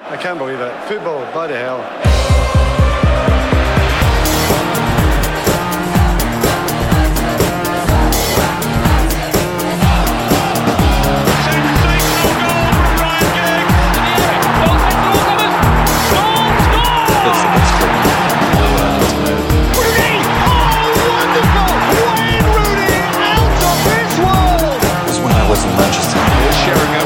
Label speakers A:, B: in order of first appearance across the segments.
A: I can't believe it. Football, bloody hell.
B: was when I was in Manchester.
A: Sheringham.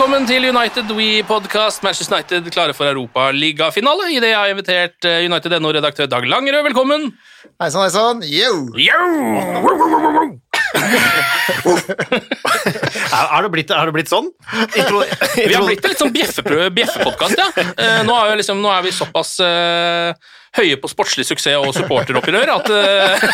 C: Velkommen til United We Podcast. Manchester United klare for Europaligafinale. Idet jeg har invitert eh, United NO-redaktør Dag Langerød. Velkommen.
D: Hei sann, hei sann. Yo!
C: Yo!
E: Har det blitt, har det blitt sånn? Intro,
C: Vi har blitt en litt sånn bjeffepodkast, bjeffe ja. Eh, nå, er liksom, nå er vi såpass eh, høye på sportslig suksess og supporteropprør at eh,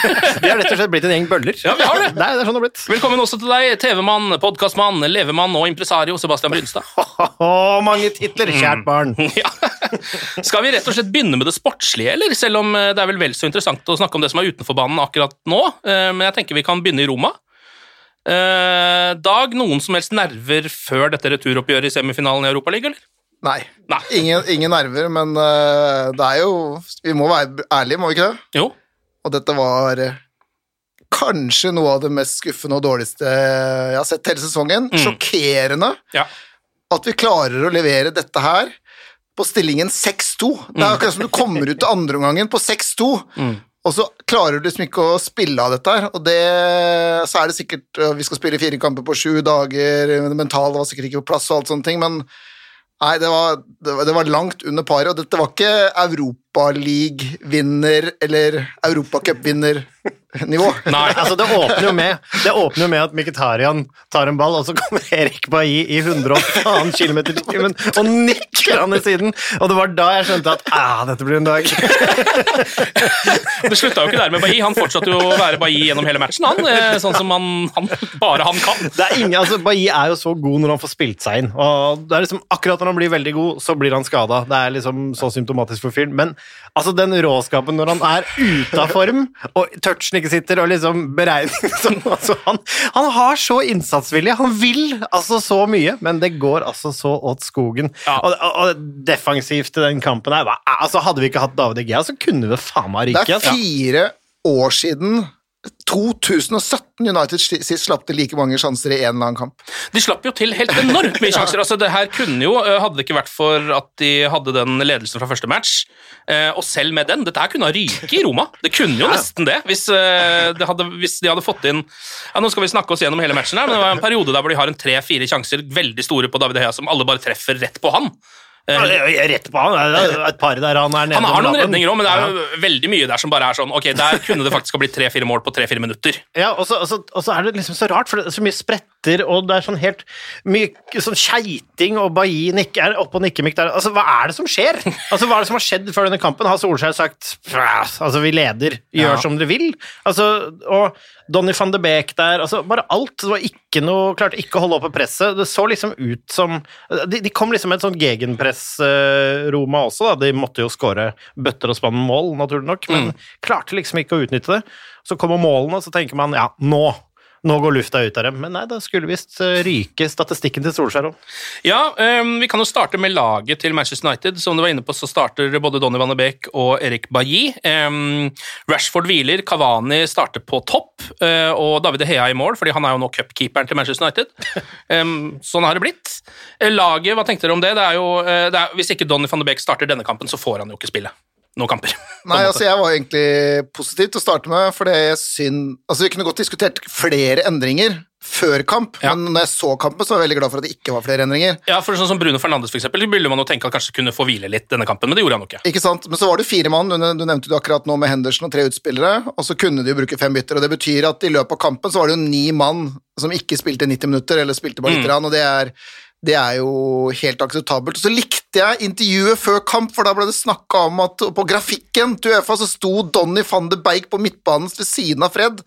E: Vi har rett og slett blitt en gjeng bøller.
C: Ja, vi har det.
E: Nei, det er sånn det har blitt.
C: Velkommen også til deg, TV-mann, podkastmann, levemann og impresario Sebastian Brynstad.
E: Oh, mange titler, kjært barn.
C: Ja. Skal vi rett og slett begynne med det sportslige, eller? Selv om eh, det er vel vel så interessant å snakke om det som er utenfor banen akkurat nå. Eh, Men jeg tenker vi kan begynne i Roma. Eh, Dag, noen som helst nerver før dette returoppgjøret i semifinalen i Europaligaen, eller?
D: Nei.
C: Nei.
D: Ingen, ingen nerver, men det er jo Vi må være ærlige, må vi ikke det?
C: Jo.
D: Og dette var kanskje noe av det mest skuffende og dårligste jeg har sett hele sesongen.
C: Mm.
D: Sjokkerende
C: Ja.
D: at vi klarer å levere dette her på stillingen 6-2. Det er akkurat som du kommer ut til andreomgangen på 6-2,
C: Mm.
D: og så klarer du liksom ikke å spille av dette her. Og det, så er det sikkert øh, Vi skal spille fire kamper på sju dager, det mentale var sikkert ikke på plass og alt sånne ting, men Nei, det var, det var, langt under paret, og dette var ikke Europaliga-vinner eller Europacup-vinner-nivå.
C: Nei.
E: Altså, det åpner jo med Det åpner jo med at Mkhitaryan tar en ball, og så kommer Erik Bailly i 180 km i timen og nikker han i siden. Og det var da jeg skjønte at ah, dette blir en dag.
C: Det slutta jo ikke der med Bailly. Han fortsatte jo å være Bailly gjennom hele matchen, han. eh, Sånn som han, han, bare han kan.
E: Det er ingen, altså Bailly er jo så god når han får spilt seg inn. Og det er liksom Akkurat når han blir veldig god, så blir han skada. Det er liksom så symptomatisk for fyren. Men altså den råskapen når han er ute av form, og touchen ikke sitter, og liksom beregning altså, han, han har så innsatsvilje. Han vil altså så mye, men det går altså så åt skogen.
C: Ja.
E: Og, og, og defensivt i den kampen her altså Hadde vi ikke hatt David Egea, så kunne vi faen meg
D: Det er fire år siden 2017 United sist slapp til like mange sjanser i en eller annen kamp.
C: De slapp jo til helt enormt mye sjanser. altså det her kunne jo, eh, Hadde det ikke vært for at de hadde den ledelsen fra første match, eh, og selv med den Dette her kunne ha ryket i Roma. Det kunne jo nesten det, hvis, eh, det hadde, hvis de hadde fått inn ja Nå skal vi snakke oss gjennom hele matchen, her, men det var en periode der hvor de har en tre-fire sjanser veldig store på David Hea som alle bare treffer rett på han. Eh,
E: Rett på han. Det er et par der han er nede.
C: Han har noen redninger òg, men det er
E: Ja.
C: jo veldig mye der som bare er sånn Ok, der kunne det faktisk ha blitt tre-fire mål på tre-fire minutter.
E: Ja, og så, og, så, og så er det liksom så rart, for det er så mye spretter, og det er sånn helt mye sånn keiting, og Bailly nikker, er oppe og nikke-mikk der. Altså, hva er det som skjer? Altså, Hva er det som har skjedd før denne kampen? Har Solskjær sagt altså, vi leder, gjør
C: Ja.
E: som dere vil? Altså, og Donny van de Beek der, altså bare alt. Det var ikke noe, klarte ikke å holde oppe presset. Det så liksom ut som De, de kom liksom med et sånn gegenpress, eh, Roma også, da. De måtte jo skåre bøtter og spann mål, naturlig nok, men klarte liksom ikke å utnytte det. Så kommer målene, og så tenker man ja, nå nå går lufta ut av dem. Men nei, da skulle visst eh, ryke statistikken til Solskjær òg.
C: Ja, um, Vi kan jo starte med laget til Manchester United. Som du var inne på, så starter både Donny van de Beek og Erik Bailly. Um, Rashford hviler, Kavani starter på topp, uh, og David Hea i mål, fordi han er jo nå cupkeeperen til Manchester United. Um, sånn har det blitt. Eh, Laget, hva tenkte dere om det? det, er jo, det er, hvis ikke Donny van de Beek starter denne kampen, så får han jo ikke spille noen kamper.
D: Nei, altså jeg var egentlig positiv til å starte med, for det er synd Altså Vi kunne godt diskutert flere endringer før kamp,
C: Ja.
D: men når jeg så kampen, så var jeg veldig glad for at det ikke var flere endringer.
C: Ja, for sånn som Bruno Fernandes for eksempel, ville man jo tenke at kanskje kunne få hvile litt denne kampen, men det gjorde han jo ikke.
D: Ikke sant? Men så var det fire mann, du, du nevnte jo akkurat nå med Henderson og tre utspillere, og så kunne de jo bruke fem bytter, og det betyr at i løpet av kampen så var det jo ni mann som ikke spilte 90 minutter, eller spilte bare litt, mm. og det er, det er jo helt akseptabelt. Og så likte jeg intervjuet før kamp, for da ble det snakka om at på grafikken til Uefa så sto Donny van de Beik på midtbanen ved siden av Fred,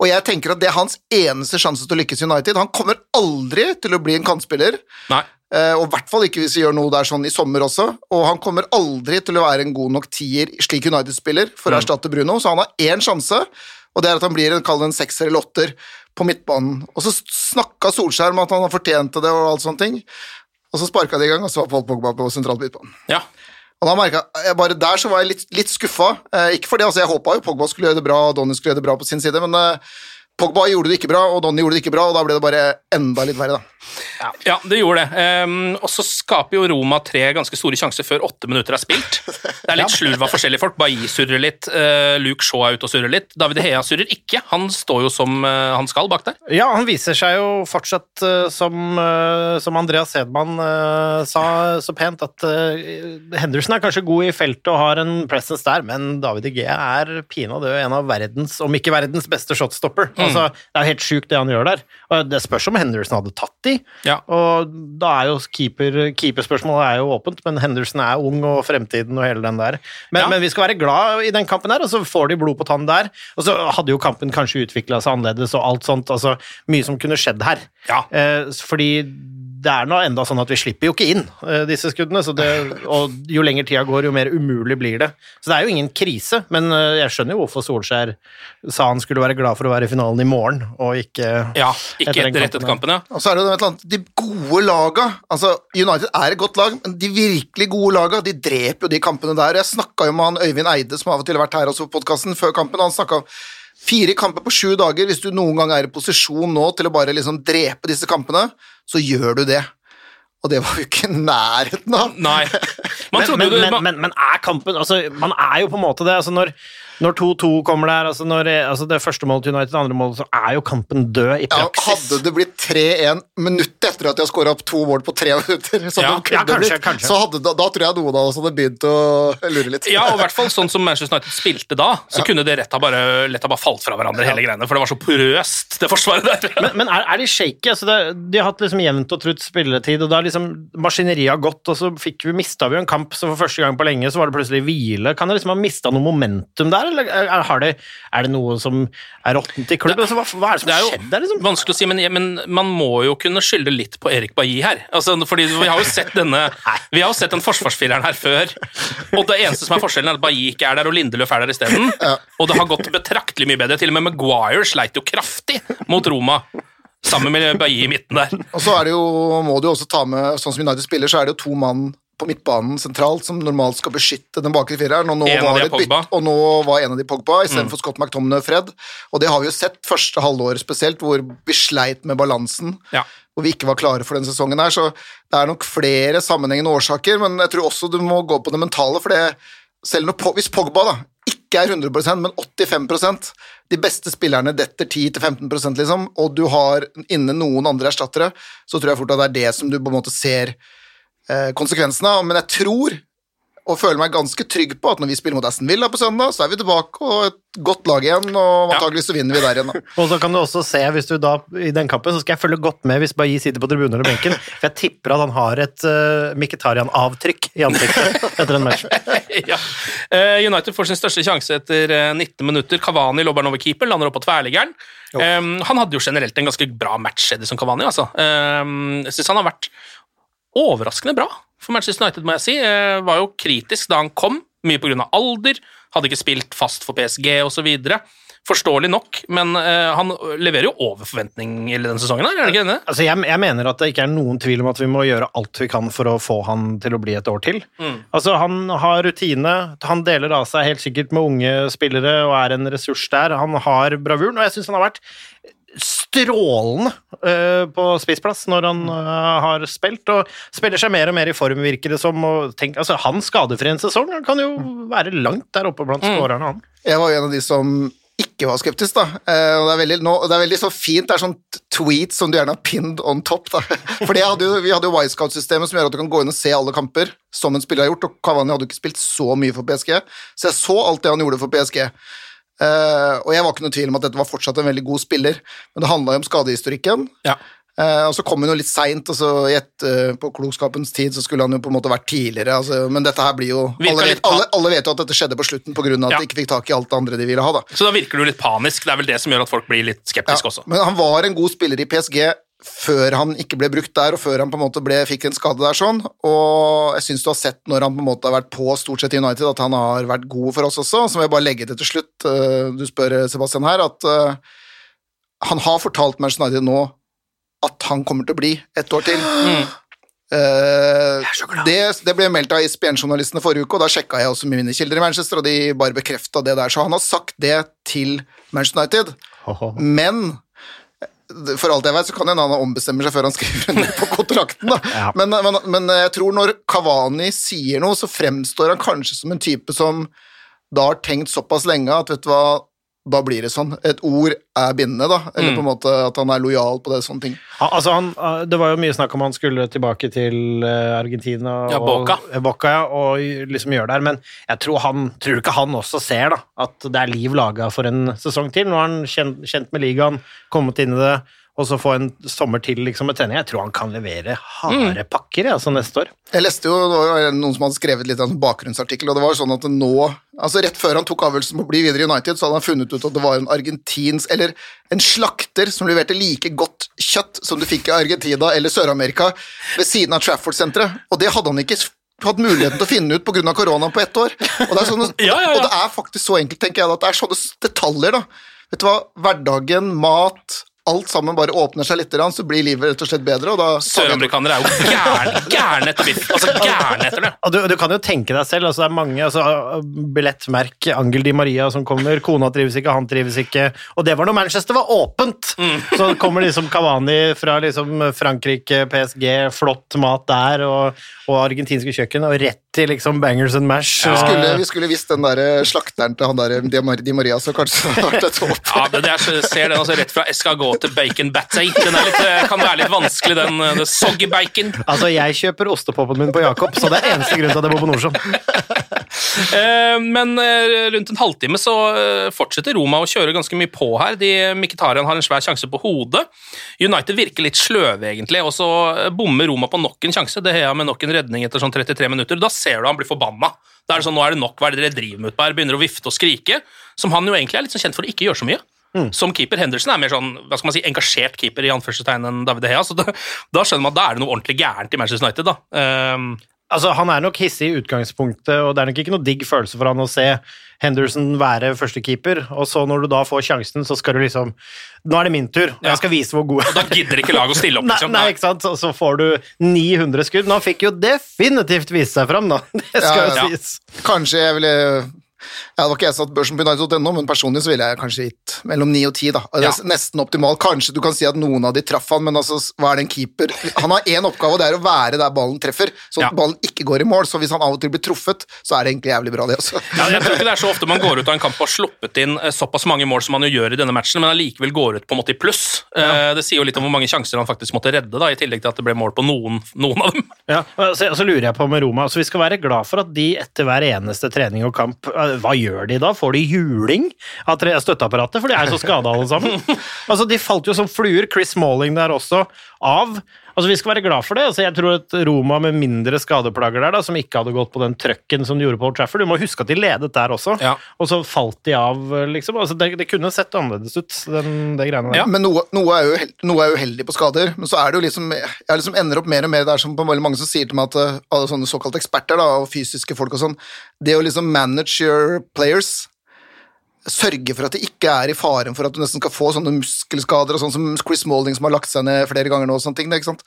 D: og jeg tenker at det er hans eneste sjanse til å lykkes i United. Han kommer aldri til å bli en kantspiller.
C: Nei.
D: Eh, og i hvert fall ikke hvis vi gjør noe der sånn i sommer også. Og han kommer aldri til å være en god nok tier slik United-spiller for å erstatte Bruno, så han har én sjanse, og det er at han blir en, en sekser eller åtter på midtbanen. Og så snakka Solskjær om at han fortjente fortjent det og alt sånne ting, og så sparka de i gang, og så var Paul Pogba på sentralt midtbanen.
C: Ja.
D: Og da merket jeg, Bare der så var jeg litt, litt skuffa. Eh, ikke fordi altså, jeg håpa jo Pogba skulle gjøre det bra, og Donny skulle gjøre det bra på sin side, men eh, Pogba gjorde det ikke bra, og Donny gjorde det ikke bra, og da ble det bare enda litt verre, da.
C: Ja, det gjorde det. Um, og så skaper jo Roma tre ganske store sjanser før åtte minutter er spilt. Det er litt slurv av forskjellige folk. Bailly surrer litt, uh, Luke Shaw er ute og surrer litt. David Hea surrer ikke. Han står jo som uh, han skal bak der.
E: Ja, han viser seg jo fortsatt uh, som, som Andreas Hedman sa så pent, at Henderson er kanskje god i feltet og har en presence der, men David De Gea er pinadø en av verdens, om ikke verdens beste shotstopper. Altså, det er jo helt sjukt det han gjør der. Og det spørs om Henderson hadde tatt de,
C: Ja.
E: og da er jo keeper, keeperspørsmålet er jo åpent, men Henderson er ung og fremtiden og hele den der. Men,
C: Ja.
E: men vi skal være glad i den kampen her, og så får de blod på tann der. Og så hadde jo kampen kanskje utvikla seg annerledes og alt sånt. altså Mye som kunne skjedd her.
C: Ja.
E: Eh, fordi det er nå enda sånn at vi slipper jo ikke inn eh, disse skuddene, så det, og jo lenger tida går, jo mer umulig blir det. Så det er jo ingen krise, men eh, jeg skjønner jo hvorfor Solskjær sa han skulle være glad for å være i finalen i morgen, og ikke
C: Ja, ikke
E: Etter
C: etter rett etter kampen, ja.
D: Og så er det jo et eller annet, De gode laga altså United er et godt lag, men de virkelig gode laga de dreper jo de kampene der. Jeg snakka jo med han Øyvind Eide, som av og til har vært her også på podkasten, før kampen. Han snakka om fire kamper på sju dager. Hvis du noen gang er i posisjon nå til å bare liksom drepe disse kampene, så gjør du det. Og det var jo ikke nærheten av.
C: Nei. Man
E: men, men, men, men er kampen altså, Man er jo på en måte det. altså Når når 2-2 kommer der, altså, når, altså det første målet til United, det andre målet, så er jo kampen død i
D: Ja,
E: praksis.
D: hadde det blitt 3-1 minuttet etter at de har skåra opp to mål på tre minutter, så,
C: Ja,
E: ja, kanskje,
D: blitt,
E: kanskje.
D: så hadde, da, da tror jeg noen av oss hadde begynt å lure litt.
C: Ja, og i hvert fall sånn som Manchester United spilte da, så kunne det rett ha bare, lett ha bare falt fra hverandre, hele greiene, for det var så porøst, det forsvaret der.
E: Men, men er, er de shaky? Altså det, de har hatt liksom jevnt og trutt spilletid, og da har liksom maskineriet har gått, og så fikk vi, mista vi jo en kamp, så for første gang på lenge så var det plutselig hvile. Kan det liksom ha mista noe momentum der, er, har det, er det noe som er råttent i klubben? Altså, hva, hva er det som
C: Det er
E: har
C: jo
E: skjedd der, liksom?
C: vanskelig å si, men, men man må jo kunne skylde litt på Erik Bailly her. Altså, fordi Vi har jo sett denne Vi har jo sett den forsvarsfireren her før, og det eneste som er forskjellen, er at Bailly ikke er der, og Lindeløf er der isteden. Og det har gått betraktelig mye bedre. Til og med Maguire sleit jo kraftig mot Roma, sammen med Bailly i midten der.
D: Og så er det jo, må du jo også ta med, sånn som United spiller, så er det jo to mann på midtbanen sentralt som normalt skal beskytte den bakre fireren, og nå,
C: En
D: var,
C: de
D: det
C: Mm.
D: og nå var en av de Pogba istedenfor Scott McTomney og Fred. Og det har vi jo sett første halvår spesielt, hvor vi sleit med balansen.
C: Ja.
D: Hvor vi ikke var klare for den sesongen her, så det er nok flere sammenhengende årsaker, men jeg tror også du må gå på det mentale, for det selv når, hvis Pogba da, ikke er 100% men 85% de beste spillerne detter 10-15% liksom, og du har inne noen andre erstattere, så tror jeg fort at det er det som du på en måte ser konsekvensene av. Men jeg tror, og føler meg ganske trygg på, at når vi spiller mot Aston Villa på søndag, så er vi tilbake og et godt lag igjen, og antakeligvis så vinner vi der igjen. da.
E: Og så kan du også se, hvis du da, i den kampen, så skal jeg følge godt med hvis Bailly sitter på tribunen eller benken, for jeg tipper at han har et uh, Mkhitaryan-avtrykk i ansiktet etter en match.
C: ja. Eh, United får sin største sjanse etter eh, 19 minutter. Cavani lobber den over keeper, lander opp på tverrliggeren. Um, han hadde jo generelt en ganske bra match, Edison Cavani. Altså. Um, jeg synes han har vært overraskende bra for Manchester United, må jeg si. Eh, var jo kritisk da han kom, mye pga. alder, hadde ikke spilt fast for PSG osv. forståelig nok, men eh, han leverer jo over forventning i denne sesongen, er det ikke denne?
E: Altså, jeg, jeg mener at det ikke er noen tvil om at vi må gjøre alt vi kan for å få han til å bli et år til.
C: Mm.
E: Altså, Han har rutine, han deler av seg helt sikkert med unge spillere og er en ressurs der. Han har bravuren, og jeg syns han har vært strålende uh, på spissplass når han uh, har spilt, og spiller seg mer og mer i form, virker det som. Og tenk, altså, han skadefri en sesong, han kan jo være langt der oppe blant skårerne, han.
D: Jeg var jo en av de som ikke var skeptisk, da. Uh, og det er veldig, nå, det er veldig så fint, det er sånn tweet som du gjerne har pinned on top, da. Fordi hadde jo, vi hadde jo Wisecout-systemet som gjør at du kan gå inn og se alle kamper som en spiller har gjort, og Cavani hadde jo ikke spilt så mye for PSG, så jeg så alt det han gjorde for PSG. Eh, og jeg var ikke noe tvil om at dette var fortsatt en veldig god spiller, men det handla jo om skadehistorikken.
C: Ja.
D: Uh, og så kom hun jo litt seint, altså, i et, uh, på klokskapens tid så skulle han jo på en måte vært tidligere. Altså, men dette her blir jo alle vet, alle, alle vet jo at dette skjedde på slutten pga. at
C: Ja.
D: de ikke fikk tak i alt det andre de ville ha. da.
C: Så da virker du litt panisk. Det er vel det som gjør at folk blir litt skeptiske også.
D: Men han var en god spiller i PSG før han ikke ble brukt der, og før han på en måte ble, fikk en skade der. sånn, Og jeg syns du har sett når han på en måte har vært på stort sett i United, at han har vært god for oss også. Så må jeg bare legge til til slutt, eh, du spør Sebastian her, at eh, han har fortalt Manchester United nå at han kommer til å bli et år til. Eh, det, det ble meldt av ISBN-journalistene forrige uke, og da sjekka jeg også med mine kilder i Manchester, og de bare bekrefta det der. Så han har sagt det til Manchester United. Men for alt jeg vet, så kan hende han ombestemmer seg før han skriver under på kontrakten.
E: Ja.
D: Men, men, men jeg tror når Kavani sier noe, så fremstår han kanskje som en type som da har tenkt såpass lenge at vet du hva, da blir det sånn. Et ord er bindende, da. Eller på en måte at han er lojal på det, sånne ting.
E: Altså han, eh, det var jo mye snakk om han skulle tilbake til eh, Argentina
C: Ja, Boca.
E: og, eh, Boca ja, og liksom gjøre her, men jeg tror, han, tror ikke han også ser da, at det er liv laga for en sesong til. Nå er han kjent, kjent med ligaen, kommet inn i det, og så få en sommer til liksom med trening. Jeg tror han kan levere harde pakker mm. altså neste år.
D: Jeg leste jo, det var noen som hadde skrevet litt av en bakgrunnsartikkel, og det var sånn at nå altså Rett før han tok avgjørelsen på å bli videre i United, så hadde han funnet ut at det var en argentinsk Eller en slakter som leverte like godt kjøtt som du fikk i Argentina eller Sør-Amerika ved siden av Trafford-senteret, og det hadde han ikke hatt muligheten til å finne ut pga. koronaen på ett år. Og det, er sånne,
C: Ja, ja, ja.
D: og det er faktisk så enkelt, tenker jeg, at det er sånne detaljer, da. Vet du hva, hverdagen, mat Alt sammen bare åpner seg litt, så blir livet rett og slett bedre. og da
C: Søramerikanere er jo gærne, etter biff. Altså gærne etter det.
E: Og du, du kan jo tenke deg selv, altså det er mange altså, billettmerk, Angel Di Maria som kommer, kona trives ikke, han trives ikke, og det var når Manchester var åpent! Så kommer liksom Cavani fra liksom Frankrike, PSG, flott mat der, og, og argentinske kjøkken, og rett til liksom bangers and mash.
D: Vi skulle, vi skulle visst den der slakteren til han der Di Maria, så kanskje det hadde vært et håp.
C: Ja, det, det er, så- ser den altså rett fra escargot til bacon batty. Den litt, eh, kan være litt vanskelig, den eh, soggy bacon.
E: Altså, jeg kjøper ostepopen min på Jakob, så det er eneste grunn til at jeg bor på Nordstrand.
C: Eh, Men rundt en halvtime så fortsetter Roma å kjøre ganske mye på her. De, Mkhitaryan har en svær sjanse på hodet. United virker litt sløve, egentlig, og så bommer Roma på nok en sjanse. Det Hea med nok en redning etter sånn 33 minutter. Da ser du han blir forbanna. Da er det sånn, nå er det nok, hva er det dere driver med? Bare begynner å vifte og skrike. Som han jo egentlig er litt sånn kjent for å ikke gjøre så mye. Som keeper. Henderson er mer sånn, hva skal man si, engasjert keeper i anførselstegn enn David Hea, så da, da skjønner man at da er det noe ordentlig gærent i Manchester United. da. Um,
E: Altså, Han er nok hissig i utgangspunktet, og det er nok ikke noe digg følelse for han å se Henderson være førstekeeper, og så når du da får sjansen, så skal du liksom Nå er det min tur, og
C: Ja.
E: jeg skal vise hvor god jeg er.
C: da gidder ikke laget å stille opp,
E: Nei,
C: liksom.
E: nei, ikke sant? Så, så får du 900 skudd. Men han fikk jo definitivt vise seg fram, da. Det skal
D: Ja,
E: jo
D: ja.
E: sies.
D: Kanskje jeg ville ja, Det var ikke jeg som satt børsen på United.no, men personlig så ville jeg kanskje gitt mellom 9 og 10. da. Det er
C: Ja.
D: Nesten optimalt. Kanskje du kan si at noen av de traff han, men altså, hva er det en keeper Han har én oppgave, og det er å være der ballen treffer, så at
C: Ja.
D: ballen ikke går i mål. Så hvis han av og til blir truffet, så er det egentlig jævlig bra, det også.
C: Ja, jeg tror ikke det er så ofte man går ut av en kamp og har sluppet inn eh, såpass mange mål som man jo gjør i denne matchen, men allikevel går ut på en måte i pluss. Eh, Det sier jo litt om hvor mange sjanser han faktisk måtte redde, da, i tillegg til at det ble mål på noen, noen av dem.
E: Ja, og så, og så lurer jeg på med Roma, altså Vi skal være glad for at de etter hver eneste trening og kamp eh, Hva gjør de da? Får de juling av støtteapparatet? For de er jo så skada alle sammen. Altså De falt jo som fluer. Chris Malling der også av. Altså Vi skal være glad for det. Altså Jeg tror at Roma med mindre skadeplager der, da som ikke hadde gått på den trøkken som de gjorde på Old Trafford Du må huske at de ledet der også,
C: Ja.
E: og så falt de av, liksom. Altså Det, det kunne sett annerledes ut, den, det greiene der.
D: Ja, Men noe, noe, er jo, noe er jo uheldig på skader, men så er det jo liksom Jeg liksom ender opp mer og mer der som på veldig mange som sier til meg at eh, alle sånne såkalte eksperter da, og fysiske folk og sånn, det å liksom manage your players sørge for at det ikke er i faren for at du nesten skal få sånne muskelskader og sånn som Chris Smalling som har lagt seg ned flere ganger nå og sånne ting. Ikke sant?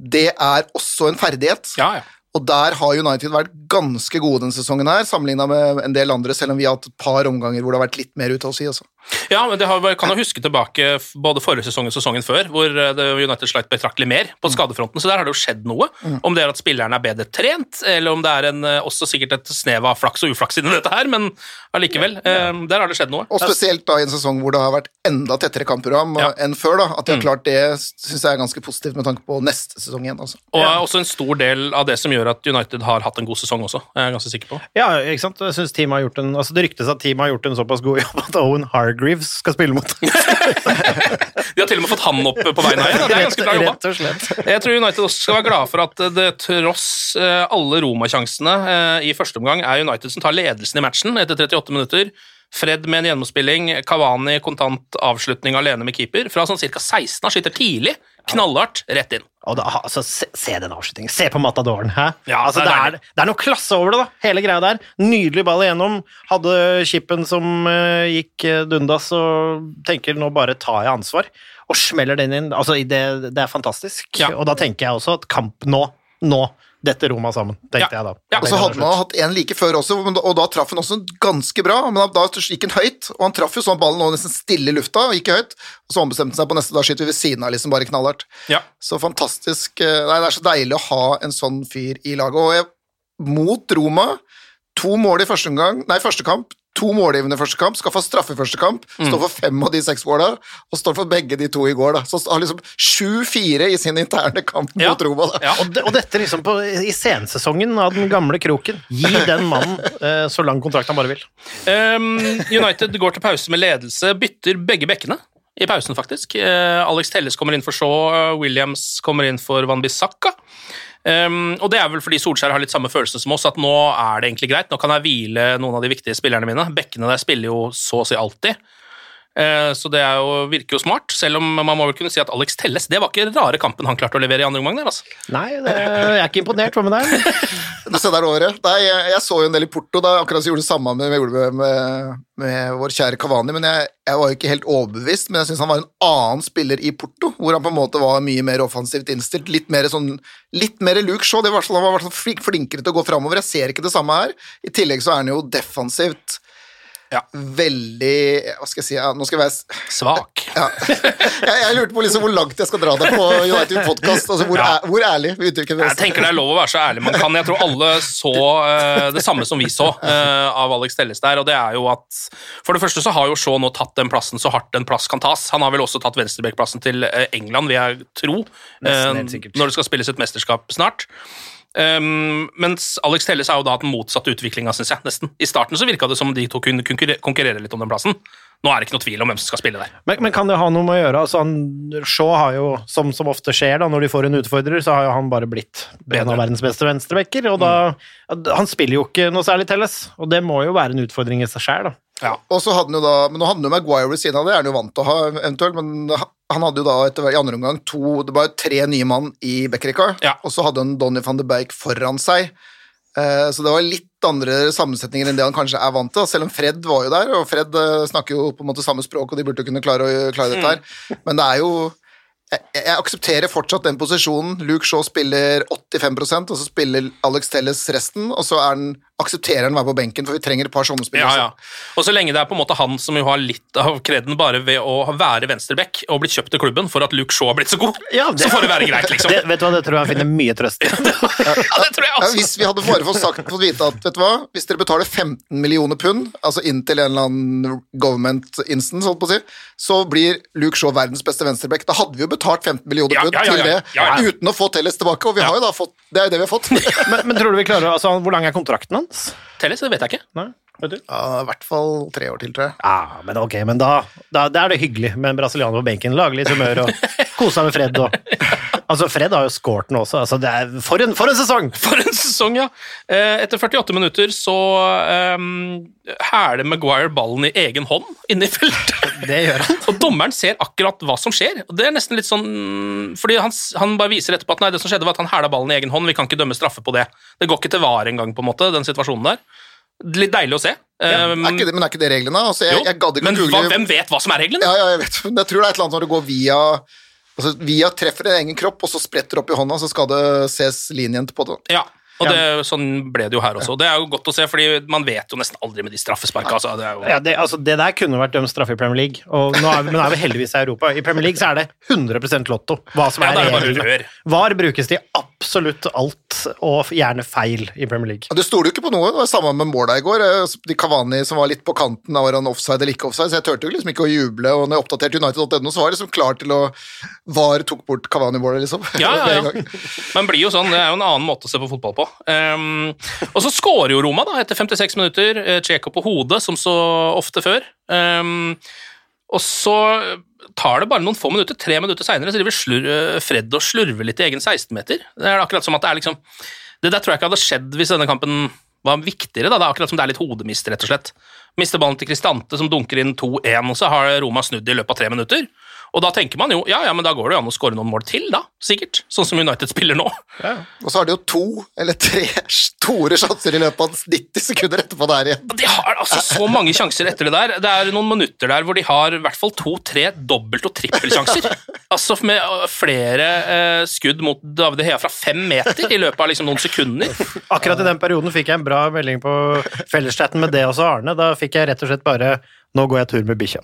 D: det er også en ferdighet.
C: Ja, ja.
D: Og der har United vært ganske gode denne sesongen her, sammenligna med en del andre, selv om vi har hatt et par omganger hvor det har vært litt mer ute å si. Også.
C: Ja, men det har, kan jo huske tilbake både forrige sesong og sesongen før, hvor eh, United sleit betraktelig mer
D: Mm.
C: på skadefronten, så der har det jo skjedd noe. Om det er at spillerne er bedre trent, eller om det er en, eh, også sikkert et snev av flaks og uflaks inni dette her, men allikevel, eh, der har det skjedd noe.
D: Og spesielt da i en sesong hvor det har vært enda tettere kampprogram
C: Ja.
D: enn før. da, At de
C: Mm.
D: har klart det, syns jeg er ganske positivt med tanke på neste sesong igjen. altså.
C: Og også en stor del av det som gjør at United har hatt en god sesong også, er jeg ganske sikker på.
E: Ja, ikke sant? Jeg synes teamet har gjort en, altså Det ryktes at teamet har gjort en såpass god jobb at Owen Hargreaves skal spille mot
C: De har til og med fått han opp på beina igjen, det er ganske bra jobba. Jeg tror United også skal være glad for at det tross eh, alle Roma-sjansene eh, i første omgang er United som tar ledelsen i matchen etter 38 minutter. Fred med en gjennomspilling, Kavani kontant avslutning alene med keeper. Fra sånn ca. 16 han skyter tidlig, knallhardt, rett inn.
E: Da, altså, se, se den avslutningen. Se på Matadoren. Hæ?
C: Ja,
E: altså,
C: det er
E: er, det er noe klasse over det, da. Hele greia der. Nydelig ball igjennom. Hadde chipen som uh, gikk eh, dundas, og tenker nå bare tar jeg ansvar. Og smeller den inn. Altså, det, det er fantastisk.
C: Ja.
E: Og da tenker jeg også at kamp nå, nå detter Roma sammen, tenkte jeg da.
C: Ja.
D: Og så hadde man hatt en like før også, og da traff han også ganske bra. Men da, da gikk han høyt, og han traff jo sånn ballen lå nesten stille i lufta, og gikk høyt. Og så ombestemte han seg på neste, da skyter vi ved siden av, liksom bare knallhardt.
C: Ja.
D: Så fantastisk eh, Nei, det er så deilig å ha en sånn fyr i laget. Og jeg, mot Roma, to mål i første omgang, nei, første kamp, to målgivende første kamp, skal få straffe i første kamp, står for fem av de seks måla, og står for begge de to i går, da. Så har liksom 7-4 i sin interne kamp
C: Ja.
D: mot Roma, da.
C: Ja.
E: Og, de, og dette liksom på, i sensesongen av den gamle kroken. Gi den mannen eh, så lang kontrakt han bare vil.
C: Um, United går til pause med ledelse, bytter begge bekkene i pausen, faktisk. Uh, Alex Telles kommer inn for Shaw, Williams kommer inn for Van Bissaka. Um, og det er vel fordi Solskjær har litt samme følelse som oss, at nå er det egentlig greit. Nå kan jeg hvile noen av de viktige spillerne mine. Bekkene der spiller jo så å si alltid. Eh, Så det er jo, virker jo smart, selv om man må vel kunne si at Alex Telles Det var ikke den rare kampen han klarte å levere i andre omgang. der, altså.
E: Nei, det, jeg er ikke imponert. Hva med deg?
D: Du ser der året. Nei, jeg, jeg så jo en del i Porto, da akkurat så gjorde det samme med, med, med, med vår kjære Kavani, men jeg, jeg var jo ikke helt overbevist, men jeg syns han var en annen spiller i Porto, hvor han på en måte var mye mer offensivt innstilt, litt mer sånn, litt mer Luke Shaw, det var, sånn- han var flinkere til å gå framover, jeg ser ikke det samme her. I tillegg så er han jo defensivt
C: Ja.
D: veldig, hva skal jeg si, ja, nå skal jeg være
C: Svak.
D: ja. jeg, jeg lurte på liksom hvor langt jeg skal dra deg på United Podcast, altså hvor,
C: Ja.
D: æ- hvor ærlig vi uttrykker det.
C: Jeg tenker det er lov å være så ærlig man kan. Jeg tror alle så uh, det samme som vi så uh, av Alex Telles der, og det er jo at For det første så har jo Shaw nå tatt den plassen så hardt en plass kan tas. Han har vel også tatt venstrebekkplassen til eh, England, vil jeg tro,
E: sikkert.
C: når det skal spilles et mesterskap snart. Um, mens Alex Telles har jo da hatt den motsatte utviklinga, syns jeg. nesten. I starten så virka det som de to kunne konkurrere litt om den plassen. Nå er det ikke noe tvil om hvem som skal spille der.
E: Men, men kan det ha noe med å gjøre? Altså, han, Shaw har jo, som, som ofte skjer da, når de får en utfordrer, så har jo han bare blitt en av verdens beste venstrebacker. Og da, Han spiller jo ikke noe særlig Telles, og det må jo være en utfordring i seg sjøl, da. Ja.
D: Og så hadde han jo da, men Nå hadde han jo Maguire ved siden av det, er han jo vant til å ha eventuelt, men han hadde jo da etter, i andre omgang to, det var jo tre nye mann i backrekka,
C: Ja.
D: og så hadde han Donny van de Beek foran seg. Eh, Så det var litt andre sammensetninger enn det han kanskje er vant til, selv om Fred var jo der, og Fred eh, snakker jo på en måte samme språk, og de burde kunne klare, å, klare dette her. Men det er jo jeg, jeg aksepterer fortsatt den posisjonen. Luke Shaw spiller 85% og så spiller Alex Telles resten, og så er den, aksepterer han å være på benken, for vi trenger et par sånne spillere.
C: Ja, ja. Og så lenge det er på en måte han som jo har litt av kreden bare ved å være venstreback og blitt kjøpt til klubben for at Luke Shaw har blitt så god,
E: Ja, det-
C: så får det være greit, liksom.
E: Det, vet du hva, det tror jeg han finner mye trøst i.
C: ja, det tror jeg
D: Ja, hvis vi hadde bare fått, sagt, fått vite at vet du hva, hvis dere betaler 15 millioner pund, altså inntil en eller annen government instance, holdt på å si, så blir Luke Shaw verdens beste venstreback. Da hadde vi jo betalt 15 millioner
C: Ja,
D: pund
C: ja, ja,
D: til det,
C: Ja, ja.
D: uten å få Telles tilbake, og vi har jo da fått, det er jo det vi har fått.
E: Men, men tror du vi klarer altså, Hvor lang er kontrakten hans?
C: Telles, det vet jeg ikke.
E: Nei, vet du?
D: Ja, I hvert fall tre år til, tror jeg.
E: Ja, men ok, men da, da, da er det hyggelig med en brasilianer på benken. Lage litt humør og kose seg med Fred. Og, altså, Fred har jo scoret nå også. Altså, det er, for, en, for en sesong!
C: For en sesong, ja. Eh, Etter 48 minutter så um, hæler Maguire ballen i egen hånd inne i feltet.
E: Det gjør han.
C: Og dommeren ser akkurat hva som skjer. Og det er nesten litt sånn Fordi han, han bare viser etterpå at nei, det som skjedde var at han hæla ballen i egen hånd, vi kan ikke dømme straffe på det. Det går ikke til var engang, på en måte, den situasjonen der. Litt deilig å se. Ja,
D: Er ikke det, men er ikke det reglene? Altså, jeg,
C: jo,
D: jeg ikke
C: men hva, hvem vet hva som er reglene?
D: Ja, ja, jeg vet. Jeg tror det er et eller annet når det går via altså, Via treffer en egen kropp, og så spretter opp i hånda, så skal det ses linjen på det.
C: Ja, og det, sånn ble det jo her også. Det er jo godt å se, fordi man vet jo nesten aldri med de straffesparka. Altså, det jo...
E: Ja, det, altså, det der kunne vært dømt straffe i Premier League, og nå er vi, men nå er vi heldigvis i Europa. I Premier League så er det 100% lotto hva som er
C: ja, er
E: reglene. VAR brukes til absolutt alt, og gjerne feil i Premier League.
D: Du stoler jo ikke på noe. Det var samme med måla i går. Eh, De Cavani som var litt på kanten av var han offside eller ikke offside, så jeg turte jo liksom ikke å juble. Og når jeg oppdaterte United.no, så var jeg liksom klar til å VAR tok bort Cavani-målet, liksom.
C: Ja, ja, ja.
D: Men
C: Man blir jo sånn, Det er jo en annen måte å se på fotball på. Um, og så skårer jo Roma da, etter 56 minutter. eh, på hodet, som så ofte før. Um, og så tar det bare noen få minutter, tre minutter seinere, driver slur, eh, Fred og slurver litt i egen 16-meter. Det er akkurat som at det er liksom Det der tror jeg ikke hadde skjedd hvis denne kampen var viktigere. da, Det er akkurat som det er litt hodemist, rett og slett. Mister ballen til Kristante, som dunker inn 2-1, og så har Roma snudd i løpet av tre minutter. Og da tenker man jo ja, ja, men da går det jo an å skåre noen mål til, da. Sikkert. Sånn som United spiller nå.
D: Og så har de jo to eller tre store sjanser i løpet av 90 sekunder etterpå der igjen.
C: De har altså så mange sjanser etter det der. Det er noen minutter der hvor de har i hvert fall to-tre dobbelt- og trippelsjanser. Altså med øh, flere eh, skudd mot David De Hea fra fem meter i løpet av liksom noen sekunder.
E: Akkurat i den perioden fikk jeg en bra melding på felleschatten med det også, Arne. Da fikk jeg rett og slett bare nå går jeg tur med bikkja.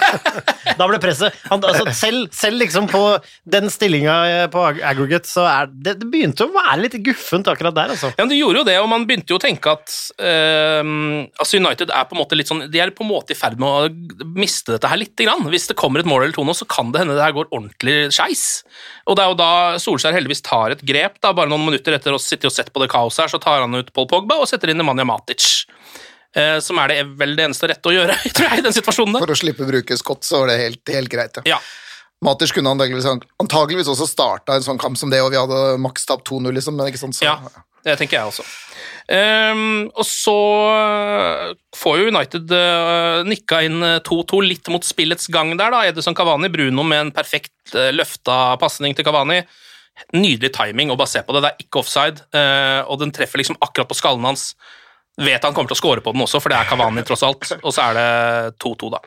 E: da ble presset han, altså, selv, selv liksom på den stillinga på ag- aggregate, så er det, det begynte å være litt guffent akkurat der, altså.
C: Ja, men det gjorde jo det, og man begynte jo å tenke at uh, altså United er på en måte litt sånn De er på en måte i ferd med å miste dette her lite grann. Hvis det kommer et mål eller to nå, så kan det hende det her går ordentlig skeis. Og det er jo da Solskjær heldigvis tar et grep. da, Bare noen minutter etter å sitte og sett på det kaoset her, så tar han ut Paul Pogba og setter inn Nemanja Matic. Eh, som er det vel det eneste rette å gjøre, tror jeg, i den situasjonen der.
D: For å slippe å bruke Scott, så var det helt, helt greit. Ja. Matic kunne antageligvis, antageligvis også starta en sånn kamp som det, og vi hadde maks tap 2-0, liksom, men ikke sant, så
C: Ja, det tenker jeg også. Um, og så får jo United uh, nikka inn eh, 2-2 litt mot spillets gang der, da. Edison Cavani, Bruno med en perfekt uh, løfta pasning til Cavani. Nydelig timing, og bare se på det. Det er ikke offside, uh, og den treffer liksom akkurat på skallen hans. Vet han kommer til å score på den også, for det er Cavani tross alt. Og så er det 2-2, da.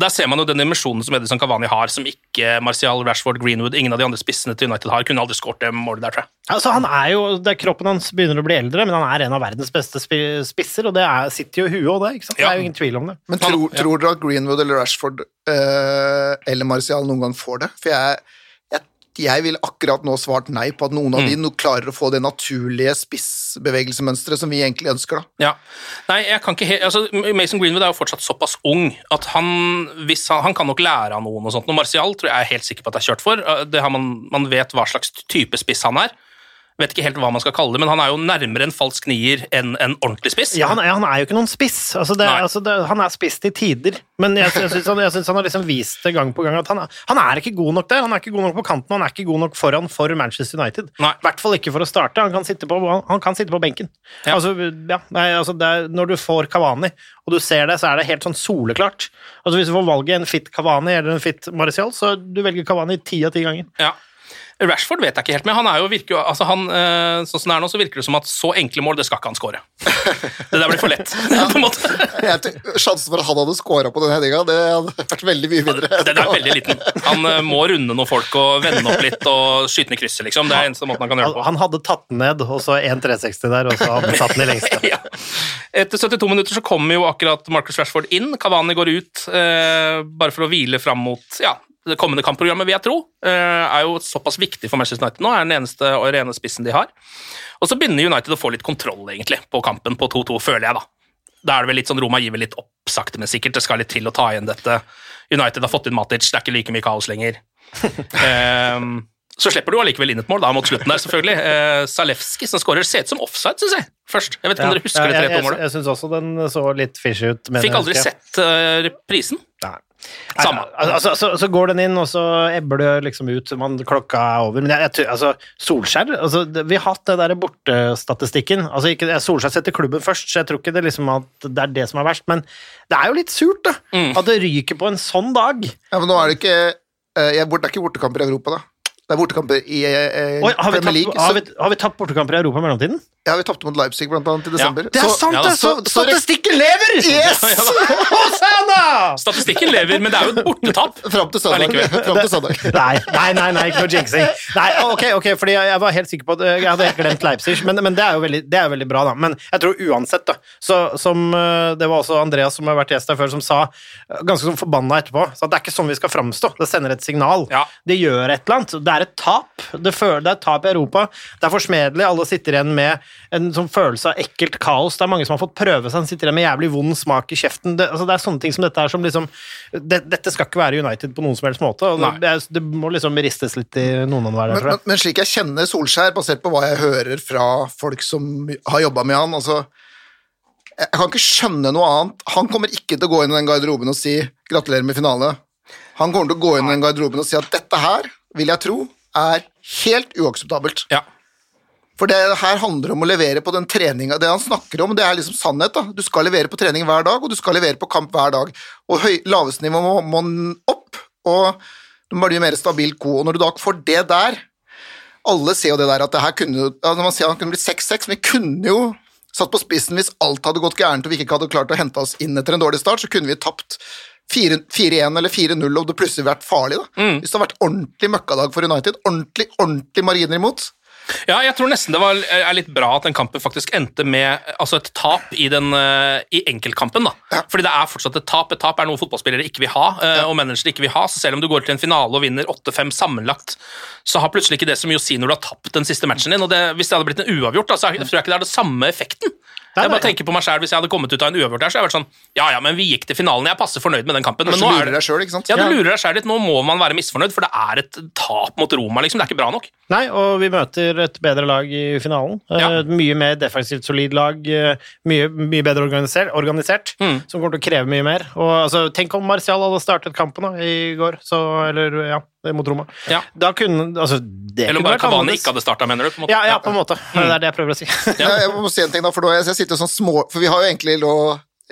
C: Der ser man jo den dimensjonen som Edison Cavani har, som ikke Martial, Rashford, Greenwood, ingen av de andre spissene til United har. Kunne aldri skåret det målet der, tror jeg.
E: Altså, han er jo, det er Kroppen hans begynner å bli eldre, men han er en av verdens beste spisser, og det er, sitter jo i huet og det. ikke sant? Det er jo ingen tvil om det.
D: Men tror, tror dere at Greenwood eller Rashford eh, eller Martial noen gang får det? For jeg, jeg, ville akkurat nå svart nei på at noen av de no klarer å få det naturlige spissbevegelsemønsteret som vi egentlig ønsker. da.
C: Ja. Nei, jeg kan ikke helt altså, Mason Greenwood er jo fortsatt såpass ung at han, hvis han, han kan nok lære av noen og sånt. Og Martial tror jeg er helt sikker på at det er kjørt for. Det har man, man vet hva slags type spiss han er. Vet ikke helt hva man skal kalle det, men han er jo nærmere en falsk nier enn en ordentlig spiss.
E: Ja, han er, han er jo ikke noen spiss. Altså det, altså det, han er spiss til tider, men jeg, jeg syns han, han har liksom vist det gang på gang at han er, han er ikke god nok der. Han er ikke god nok på kanten, han er ikke god nok foran for Manchester United.
C: Nei.
E: I hvert fall ikke for å starte. Han kan sitte på, kan sitte på benken.
C: Ja.
E: Altså, ja, nei, altså er, når du får Kavani, og du ser det, så er det helt sånn soleklart. Altså Hvis du får valget en fit Kavani eller en fit Marcial, så du velger Kavani ti av ti ganger.
C: Ja. Rashford vet jeg ikke helt, men han er jo virker altså han, eh, sånn som det er nå, så virker det som at så enkle mål, det skal ikke han skåre. Det der blir for lett, på en måte.
D: Jeg tror- Sjansen for at han hadde scora på den headinga, det hadde vært veldig mye mindre.
C: Den er veldig liten. Han eh, må runde noen folk og vende opp litt og skyte ned krysset, liksom. Det er eneste måten han kan gjøre det på.
E: han hadde tatt den ned, og så en 360 der, og så hadde han tatt den i lengste.
C: Ja. Etter 72 minutter så kommer jo akkurat Marcus Rashford inn. Cavani går ut eh, bare for å hvile fram mot ja, det kommende kampprogrammet, vil jeg tro. Eh, er jo såpass viktig for Manchester United nå. Er den eneste og rene spissen de har. Og så begynner United å få litt kontroll egentlig på kampen på 2-2, føler jeg, da. Da er det vel litt sånn Roma gir vel litt opp, sakte, men sikkert. Det skal litt til å ta igjen dette. United har fått inn Matic, det er ikke like mye kaos lenger. um, så slipper du allikevel inn et mål da, mot slutten der, selvfølgelig. Eh, Zalewski som skårer, ser ut som offside, syns jeg. Først. Jeg vet ikke om dere husker
E: Ja,
C: det
E: jeg, jeg,
C: 3-2-målet?
E: jeg syns også den så litt fishy ut.
C: Fikk aldri
E: jeg.
C: sett uh, reprisen.
E: Nei.
C: Samme.
E: Altså, så, så går den inn, og så ebber det liksom ut. Man, klokka er over. Men jeg, jeg, altså, Solskjær altså, Vi har hatt det der bortestatistikken. Altså, ikke, Solskjær setter klubben først, så jeg tror ikke det, liksom at det er det som er verst. Men det er jo litt surt, da.
C: Mm.
E: At det ryker på en sånn dag.
D: Ja, men nå er det ikke eh, jeg, Det er ikke bortekamper i Europa, da. Det er bortekamper i eh,
E: Oi, har, vi
D: Premier
E: tapt,
D: League.
E: har, vi, har vi tatt bortekamper i Europa i mellomtiden?
D: ja, vi tapte mot Leipzig blant annet i desember.
E: Det er
D: Så-
E: sant,
C: ja
E: det! Så,
D: så- så-
E: statistikken lever!
D: Yes!
E: Hosanna!
C: Statistikken lever, men det er jo et bortetap.
D: Fram til søndag. Fram til søndag.
E: Nei, nei, nei, nei, ikke noe jinxing. Nei, ok, ok, fordi jeg, jeg var helt sikker på at jeg hadde helt glemt Leipzig, men, men det, er jo veldig, det er jo veldig bra, da. Men jeg tror uansett, da, så som eh, Det var også Andreas som har vært gjest her før, som sa, eh, ganske sånn forbanna etterpå, så at det er ikke sånn vi skal framstå. Det sender et signal.
C: Ja.
E: Det gjør et eller annet. Det er et tap. Det, føler, det er et tap i Europa. Det er forsmedelig. Alle sitter igjen med en sånn følelse av ekkelt kaos. Det er mange som har fått prøve seg, sitter igjen med jævlig vond smak i kjeften. Det, altså, det er sånne ting som dette er som liksom det, Dette skal ikke være United på noen som helst måte. Og det, det må liksom ristes litt i noen av hver
D: Men, men, men slik jeg kjenner Solskjær, basert på hva jeg hører fra folk som har jobba med han altså, Jeg kan ikke skjønne noe annet. Han kommer ikke til å gå inn i den garderoben og si 'gratulerer med finale'. Han kommer til å gå inn i den garderoben og si at dette her, vil jeg tro, er helt uakseptabelt.
C: Ja.
D: For det her handler om å levere på den treninga Det han snakker om, det er liksom sannhet. da. Du skal levere på trening hver dag, og du skal levere på kamp hver dag. Og høy, laveste nivå må, må opp, og du må bli mer stabil god. Og når du da får det der Alle ser jo det der at det her kunne altså Man sier han kunne blitt 6-6, men vi kunne jo satt på spissen hvis alt hadde gått gærent og vi ikke hadde klart å hente oss inn etter en dårlig start, så kunne vi tapt 4 4-1 eller 4-0 og det plutselig vært farlig. da.
C: Mm.
D: Hvis det hadde vært ordentlig møkkadag for United, ordentlig, ordentlig marginer imot,
C: Ja, jeg tror nesten det var, er litt bra at den kampen faktisk endte med altså et tap i, den, eh, i enkeltkampen. da. Fordi det er fortsatt et tap. Et tap er noe fotballspillere ikke vil ha, ja. og managere ikke vil ha. Så selv om du går til en finale og vinner 8-5 sammenlagt, så har plutselig ikke det så mye å si når du har tapt den siste matchen din. og det, Hvis det hadde blitt en uavgjort, da, så tror jeg ikke det er det samme effekten. Jeg bare tenker på meg selv, Hvis jeg hadde kommet ut av en uavgjort her, så hadde jeg vært sånn Ja, ja, men vi gikk til finalen. Jeg passer fornøyd med den kampen. Men nå er det
D: sjøl, ikke sant?
C: ja, du lurer deg selv litt. Nå må man være misfornøyd, for det er et tap mot Roma. liksom. Det er ikke bra nok.
E: Nei, og vi møter et bedre lag i finalen. Eh,
C: Ja.
E: mye mer defensivt solid lag, eh, mye, mye bedre organisert, organisert
C: Mm.
E: som kommer til å kreve mye mer. Og altså, Tenk om Martial hadde startet kampen da, i går, så, eller ja, mot Roma.
C: Ja.
E: Da kunne altså, det
C: Eller bare
E: vært
C: Cavani ikke hadde starta, mener du? på en måte?
E: Ja, ja, på en måte. Det er det jeg prøver å si.
D: Ja. Jeg må si en ting da, for da jeg, jeg sitter sånn små For vi har jo egentlig lå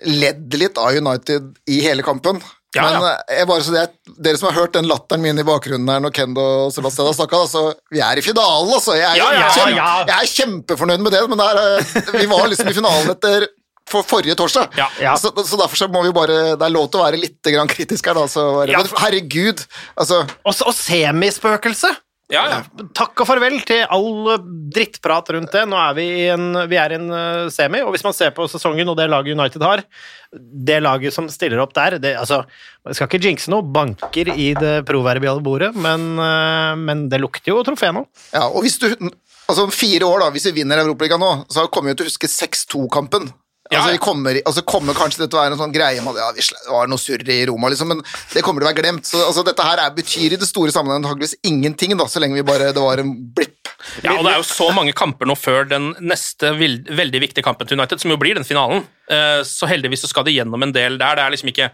D: ledd litt av United i hele kampen.
C: Ja,
D: Men
C: ja.
D: eh, jeg bare så det, dere som har hørt den latteren min i bakgrunnen her når Kendo og Sebastian har snakka, altså, vi er i finalen, altså. Jeg er,
C: Ja, ja,
D: kjempe,
E: ja.
D: jeg er kjempefornøyd med det, men det er, eh, vi var liksom i finalen etter for forrige torsdag.
C: Ja.
E: Ja.
D: Så, så derfor så må vi bare Det er lov til å være litt grann kritisk her, da. Så,
C: Ja.
D: Men herregud, altså
E: Og, og semispøkelse!
C: Ja, ja.
E: Takk og farvel til all drittprat rundt det. Nå er vi i en, vi er i en eh, semi, og hvis man ser på sesongen og det laget United har Det laget som stiller opp der det, altså, Jeg skal ikke jinxe noe, banker i det proverbiale bordet, men, eh, men det lukter jo trofé nå.
D: Ja, og hvis du Altså om fire år, da, hvis vi vinner Europaligaen nå, så kommer vi til å huske 6-2-kampen. Altså,
C: ja.
D: vi kommer, altså kommer kanskje dette være en sånn greie med at ja, vi det var noe surr i Roma, liksom, men det kommer til å være glemt. Så altså, dette her er, betyr i det store sammenhengen antakeligvis ingenting, da, så lenge vi bare, det var en blipp.
C: Ja, og Det er jo så mange kamper nå før den neste veldig viktige kampen til United, som jo blir den finalen. Eh, Så heldigvis så skal de gjennom en del der. Det er liksom ikke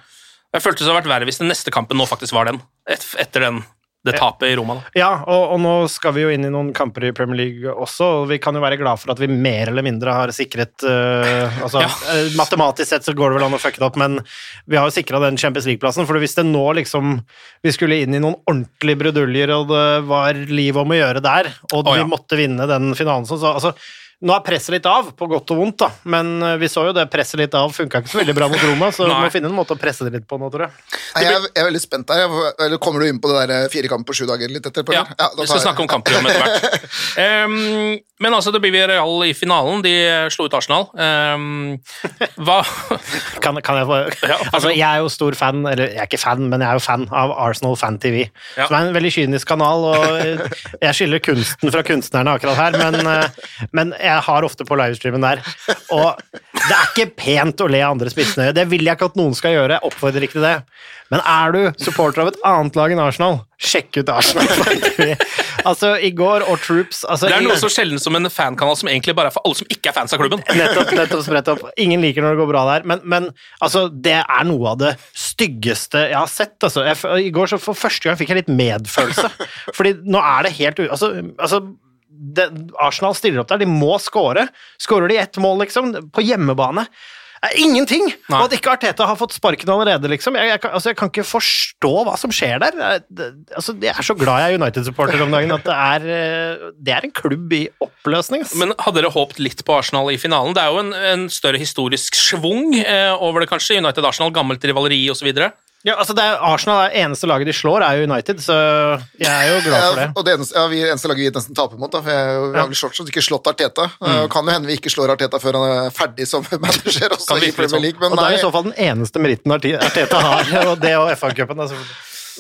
C: Jeg følte det hadde vært verre hvis den neste kampen nå faktisk var den, etter den, det tapet i Roma. da.
E: Ja, og, og nå skal vi jo inn i noen kamper i Premier League også, og vi kan jo være glad for at vi mer eller mindre har sikret uh, Altså,
C: Ja.
E: eh, matematisk sett så går det vel an å fucke det opp, men vi har jo sikra den Champions League-plassen, for hvis det nå liksom Vi skulle inn i noen ordentlige bruduljer, og det var liv om å gjøre der, og
C: oh, ja.
E: vi måtte vinne den finalen, så så- altså nå er presset litt av, på godt og vondt, da, men eh, vi så jo det presset litt av funka ikke så veldig bra mot Roma, så vi må finne en måte å presse det litt på nå, tror jeg.
D: Nei, jeg, er- jeg er veldig spent der. Eller kommer du inn på det der eh, fire kamper på sju dager litt etterpå?
C: Ja,
D: ja da
C: Vi skal
D: jeg-
C: snakke om kampprogrammet etter hvert. um, men altså, det blir vi Real i finalen. De slo ut Arsenal. Um, hva
E: Kan, kan jeg få
C: Ja,
E: Altså, jeg er jo stor fan, eller jeg er ikke fan, men jeg er jo fan av Arsenal Fan TV.
C: Ja.
E: Som er en veldig kynisk kanal, og eh, jeg skiller kunsten fra kunstnerne akkurat her, men, eh, men jeg har ofte på livestreamen der. Og det er ikke pent å le av andres misnøye. Det vil jeg ikke at noen skal gjøre. Jeg oppfordrer ikke til det. Men er du supporter av et annet lag enn Arsenal, sjekk ut Arsenal Altså, i går og Troops altså,
C: Det er noe så sjelden som en fankanal som egentlig bare er for alle som ikke er fans av klubben.
E: Nettopp, nettopp spredt opp. Ingen liker når det går bra der, men, men altså, det er noe av det styggeste jeg har sett. Altså. Jeg, I går så for første gang fikk jeg litt medfølelse, fordi nå er det helt. Altså, altså det, Arsenal stiller opp der, de må skåre. Skårer de ett mål, liksom, på hjemmebane er ingenting!
C: Nei.
E: Og at ikke Arteta har fått sparken allerede, liksom. Jeg, jeg, altså, jeg kan ikke forstå hva som skjer der. Jeg, det, altså, jeg er så glad jeg er United-supporter om dagen at det er, eh, det er en klubb i oppløsning.
C: Men hadde dere håpet litt på Arsenal i finalen? Det er jo en, en større historisk schwung eh, over det, kanskje. United-Arsenal, gammelt rivaleri osv.
E: ja, altså, det er Arsenal er eneste laget de slår, er jo United, så jeg er jo glad for det.
D: Ja, og det eneste, ja, vi eneste laget vi nesten taper mot, da, for jeg, vi har vel slått, ikke slått Arteta.
E: Mm.
D: Kan jo hende vi ikke slår Arteta før han er ferdig som manager også
C: Kan
D: i Premier
C: sånn.
D: League, men
E: Og det er i så fall den eneste meritten Arteta har, og det og FA-cupen. Altså.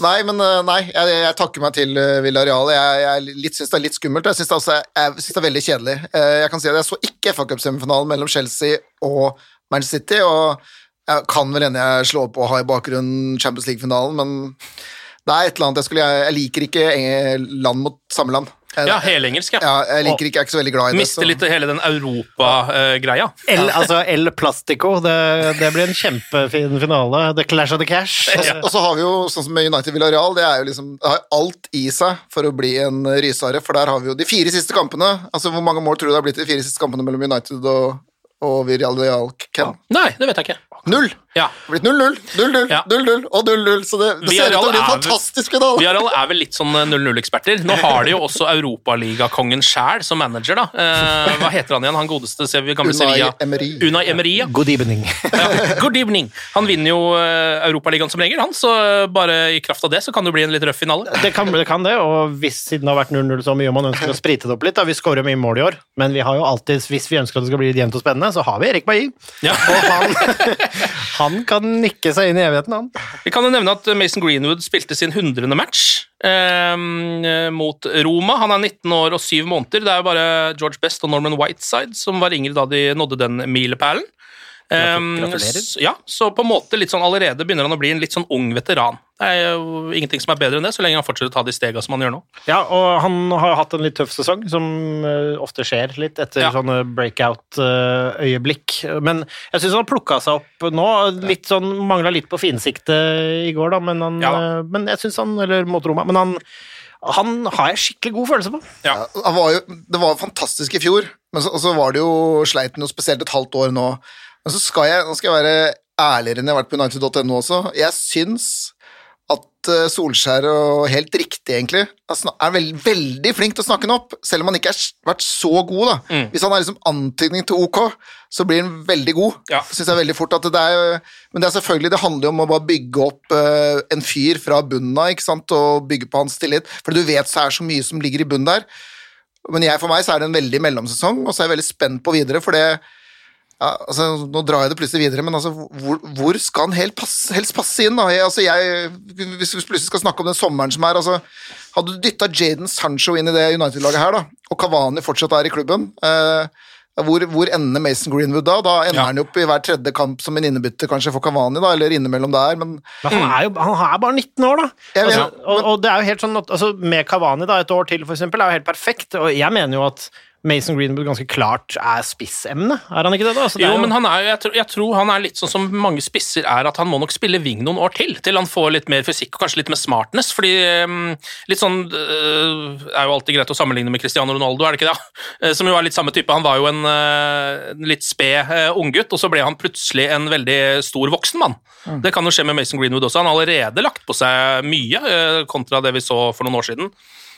D: nei, men uh, nei, jeg, jeg takker meg til Villareal. Villarreal. Jeg, jeg litt, synes det er litt skummelt, jeg syns det, også, jeg synes det er veldig kjedelig. Uh, jeg kan si at jeg så ikke FA-cupsemifinalen mellom Chelsea og Manchester City, og jeg kan vel hende jeg slår på å ha i bakgrunnen Champions League-finalen, men det er et eller annet jeg skulle Jeg, jeg liker ikke land mot samme land. Jeg,
C: Ja, helengelsk, ja.
D: ja, jeg liker ikke, jeg er ikke så veldig glad i det.
C: Mister litt hele den Europa-greia.
E: El, altså El Plastico, det, det blir en kjempefin finale. The Clash of the Cash.
D: Og så har vi jo, sånn som med United Villarreal, det er jo liksom Det har alt i seg for å bli en rysare, for der har vi jo de fire siste kampene. Altså, Hvor mange mål tror du det har blitt de fire siste kampene mellom United og, og Real Ken?
C: Nei, det vet jeg ikke.
D: Null!
C: Ja.
D: Blitt 0-0, 0-0,
C: Ja.
D: 0-0 og 0-0, så det, det ser ut til å bli en fantastisk finale!
C: Viaral er vel litt sånn 0-0-eksperter. Nå har de jo også Europaligakongen sjæl som manager, da. Eh, hva heter han igjen, han godeste gamle
D: Unai
C: Sevilla?
D: Emery.
C: Unai Emery, ja.
E: Good evening.
C: ja. Good evening. Han vinner jo uh, Europaligaen som regel, han, så eh, bare i kraft av det så kan det bli en litt røff finale.
E: Det kan, det kan det, og hvis siden det har vært 0-0 så mye og man ønsker å sprite det opp litt da, Vi skårer mye mål i år, men vi har jo alltid, hvis vi ønsker at det skal bli jevnt og spennende, så har vi Erik Bailly.
C: Ja.
E: Og han, han kan nikke seg inn i evigheten, han.
C: Vi kan jo nevne at Mason Greenwood spilte sin 100. match eh, mot Roma. Han er 19 år og 7 måneder. Det er jo bare George Best og Norman Whiteside som var yngre da de nådde den milepælen.
E: Gratulerer.
C: Um, ja, så på en måte litt sånn allerede begynner han å bli en litt sånn ung veteran. Det er jo ingenting som er bedre enn det, så lenge han fortsetter å ta de stega som han gjør nå.
E: Ja, og han har hatt en litt tøff sesong, som eh, ofte skjer litt etter
C: Ja.
E: sånne breakout-øyeblikk. Men jeg syns han har plukka seg opp nå. Litt sånn, Mangla litt på finsiktet i går, da, men, han,
C: Ja da.
E: eh, men jeg synes han Eller mot Roma. Men han, han har jeg skikkelig god følelse på.
C: Ja.
D: Han var jo, det var fantastisk i fjor, men så, og så var det jo sleit noe jo spesielt et halvt år nå. Men så skal jeg, nå skal jeg være ærligere enn jeg har vært på United.no også. Jeg syns Solskjær, og helt riktig egentlig, Han er veld, veldig flink til å snakke ham opp, selv om han ikke har vært så god. da.
C: Mm.
D: Hvis han har liksom antydning til OK, så blir han veldig god.
C: Ja.
D: Synes jeg veldig fort at det er, Men det er selvfølgelig, det handler jo om å bare bygge opp uh, en fyr fra bunnen av, ikke sant, og bygge på hans tillit. For du vet så er så mye som ligger i bunnen der. Men jeg, for meg så er det en veldig mellomsesong, og så er jeg veldig spent på videre, for det ja, altså, Nå drar jeg det plutselig videre, men altså, hvor, hvor skal han helt passe, helst passe inn? da? Jeg, altså, jeg, hvis vi plutselig skal snakke om den sommeren som er altså, Hadde du dytta Jaden Sancho inn i det United-laget her, da, og Kavani fortsatt er i klubben eh, hvor, hvor ender Mason Greenwood da? Da ender
C: Ja.
D: han jo opp i hver tredje kamp som en innebytter kanskje for Kavani, da, eller innimellom der, men
E: Men han er jo han er bare 19 år, da.
D: Altså, vet,
E: altså, og, og det er jo helt sånn at altså, Med Kavani da, et år til, for eksempel, er jo helt perfekt. Og jeg mener jo at Mason Greenwood ganske klart er spissemne. Er han ikke det, da? Altså, det
C: Jo,
E: jo,
C: men han er, jeg, tror, jeg tror han er litt sånn som mange spisser er, at han må nok spille wing noen år til, til han får litt mer fysikk og kanskje litt mer smartness, fordi um, litt sånn øh, er jo alltid greit å sammenligne med Cristiano Ronaldo, er det ikke det? Eh, Som jo er litt samme type. Han var jo en, øh, litt sped øh, unggutt, og så ble han plutselig en veldig stor voksen mann. Det kan jo skje med Mason Greenwood også. Han har allerede lagt på seg mye, kontra det vi så for noen år siden.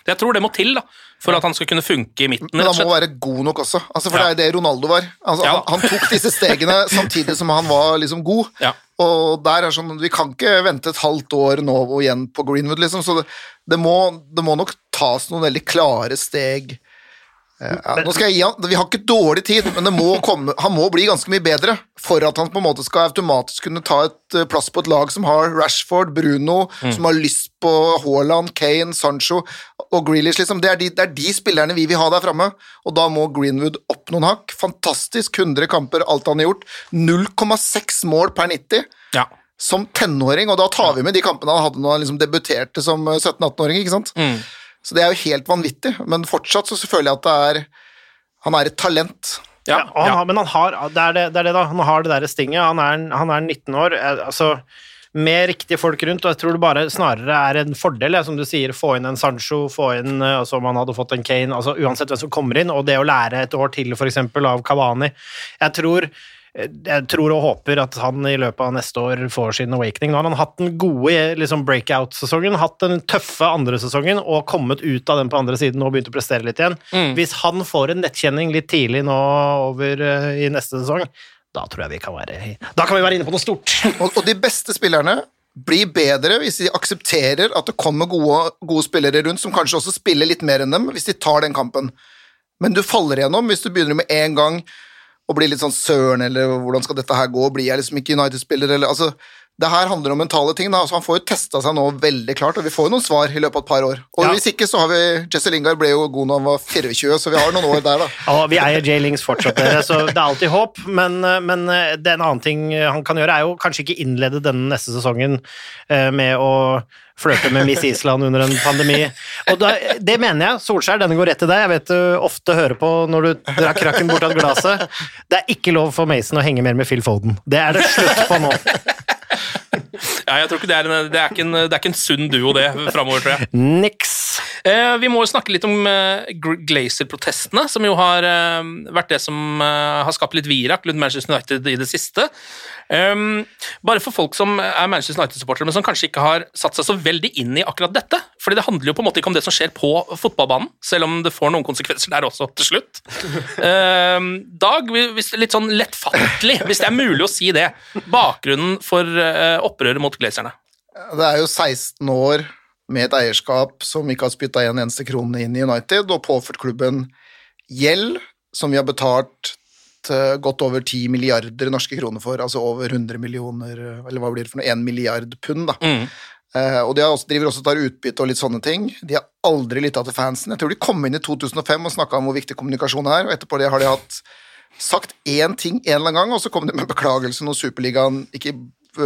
C: Jeg tror det må til da, for at han skal kunne funke i midten.
D: Men han må være god nok også, altså, for
C: Ja.
D: det er det Ronaldo var. Altså,
C: Ja.
D: han, han tok disse stegene samtidig som han var liksom god.
C: Ja.
D: Og der er sånn, Vi kan ikke vente et halvt år nå og igjen på Greenwood, liksom. Så det, det, må, det må nok tas noen veldig klare steg. Eh, Ja, nå skal jeg gi han, Vi har ikke dårlig tid, men det må komme, han må bli ganske mye bedre for at han på en måte skal automatisk kunne ta et eh, plass på et lag som har Rashford, Bruno, som har lyst på Haaland, Kane, Sancho og Grealish. Liksom. Det, er de, det er de spillerne vi vil ha der framme, og da må Greenwood opp noen hakk. Fantastisk, 100 kamper, alt han har gjort. 0,6 mål per 90
C: Ja.
D: som tenåring, og da tar vi med de kampene han hadde når han liksom debuterte som eh, 17-18-åring. ikke sant?
C: Mm.
D: Så det er jo helt vanvittig, men fortsatt så føler jeg at det er Han er et talent.
C: Ja,
E: han
C: ja.
E: har, men han har det er det, det er det, da. Han har det der stinget. Han er, han er 19 år. eh, Altså, med riktige folk rundt, og jeg tror det bare snarere er en fordel, som du sier, få inn en Sancho, få inn eh, altså om han hadde fått en Kane, altså uansett hvem som kommer inn, og det å lære et år til, for eksempel, av Kavani. Jeg tror jeg tror og håper at han i løpet av neste år får sin awakening. Nå har han hatt den gode liksom, breakout-sesongen, hatt den tøffe andre sesongen og kommet ut av den på andre siden og begynt å prestere litt igjen.
C: Mm.
E: Hvis han får en nettkjenning litt tidlig nå over uh, i neste sesong, da tror jeg vi kan være Da kan vi være inne på noe stort.
D: Og, og de beste spillerne blir bedre hvis de aksepterer at det kommer gode, gode spillere rundt som kanskje også spiller litt mer enn dem, hvis de tar den kampen. Men du faller igjennom hvis du begynner med en gang å bli litt sånn søren, eller hvordan skal dette her gå, blir jeg liksom ikke United-spiller, eller altså det her handler om mentale ting. Da. Altså, han får jo testa seg nå veldig klart, og vi får jo noen svar i løpet av et par år. Og
E: Ja.
D: hvis ikke, så har vi Jesse Lingard ble jo god når han var 24, så vi har noen år der, da.
E: Ja, vi eier Jay Lings fortsatt, dere, så det er alltid håp. Men, men det er en annen ting han kan gjøre, er jo kanskje ikke innlede denne neste sesongen eh, med å flørte med Miss Island under en pandemi. Og da, det mener jeg. Solskjær, denne går rett til deg. Jeg vet du ofte hører på når du drar krakken bort av glasset. Det er ikke lov for Mason å henge mer med Phil Foden. Det er det slutt på nå.
C: Ja, jeg tror ikke det er en, det er ikke en, det er ikke en sunn duo, det, framover, tror jeg.
E: Niks.
C: Eh, vi må jo snakke litt om eh, Glazer-protestene, som jo har eh, vært det som eh, har skapt litt virak rundt Manchester United i det siste. Um, bare for folk som er Manchester United-supportere, men som kanskje ikke har satt seg så veldig inn i akkurat dette. fordi det handler jo på en måte ikke om det som skjer på fotballbanen, selv om det får noen konsekvenser der også til slutt. Um, Dag, hvis, litt sånn lettfattelig, hvis det er mulig å si det. Bakgrunnen for uh, opprøret mot Glazerne.
D: Det er jo 16 år med et eierskap som ikke har spytta en eneste krone inn i United, og påført klubben gjeld som vi har betalt godt over 10 milliarder norske kroner for, altså over 100 millioner, eller hva blir det for noe, 1 milliard pund, da. Eh, og de har også, driver også og tar utbytte og litt sånne ting. De har aldri lytta til fansen. Jeg tror de kom inn i 2005 og snakka om hvor viktig kommunikasjon er, og etterpå det har de hatt sagt én ting en eller annen gang, og så kom de med beklagelse når Superligaen ikke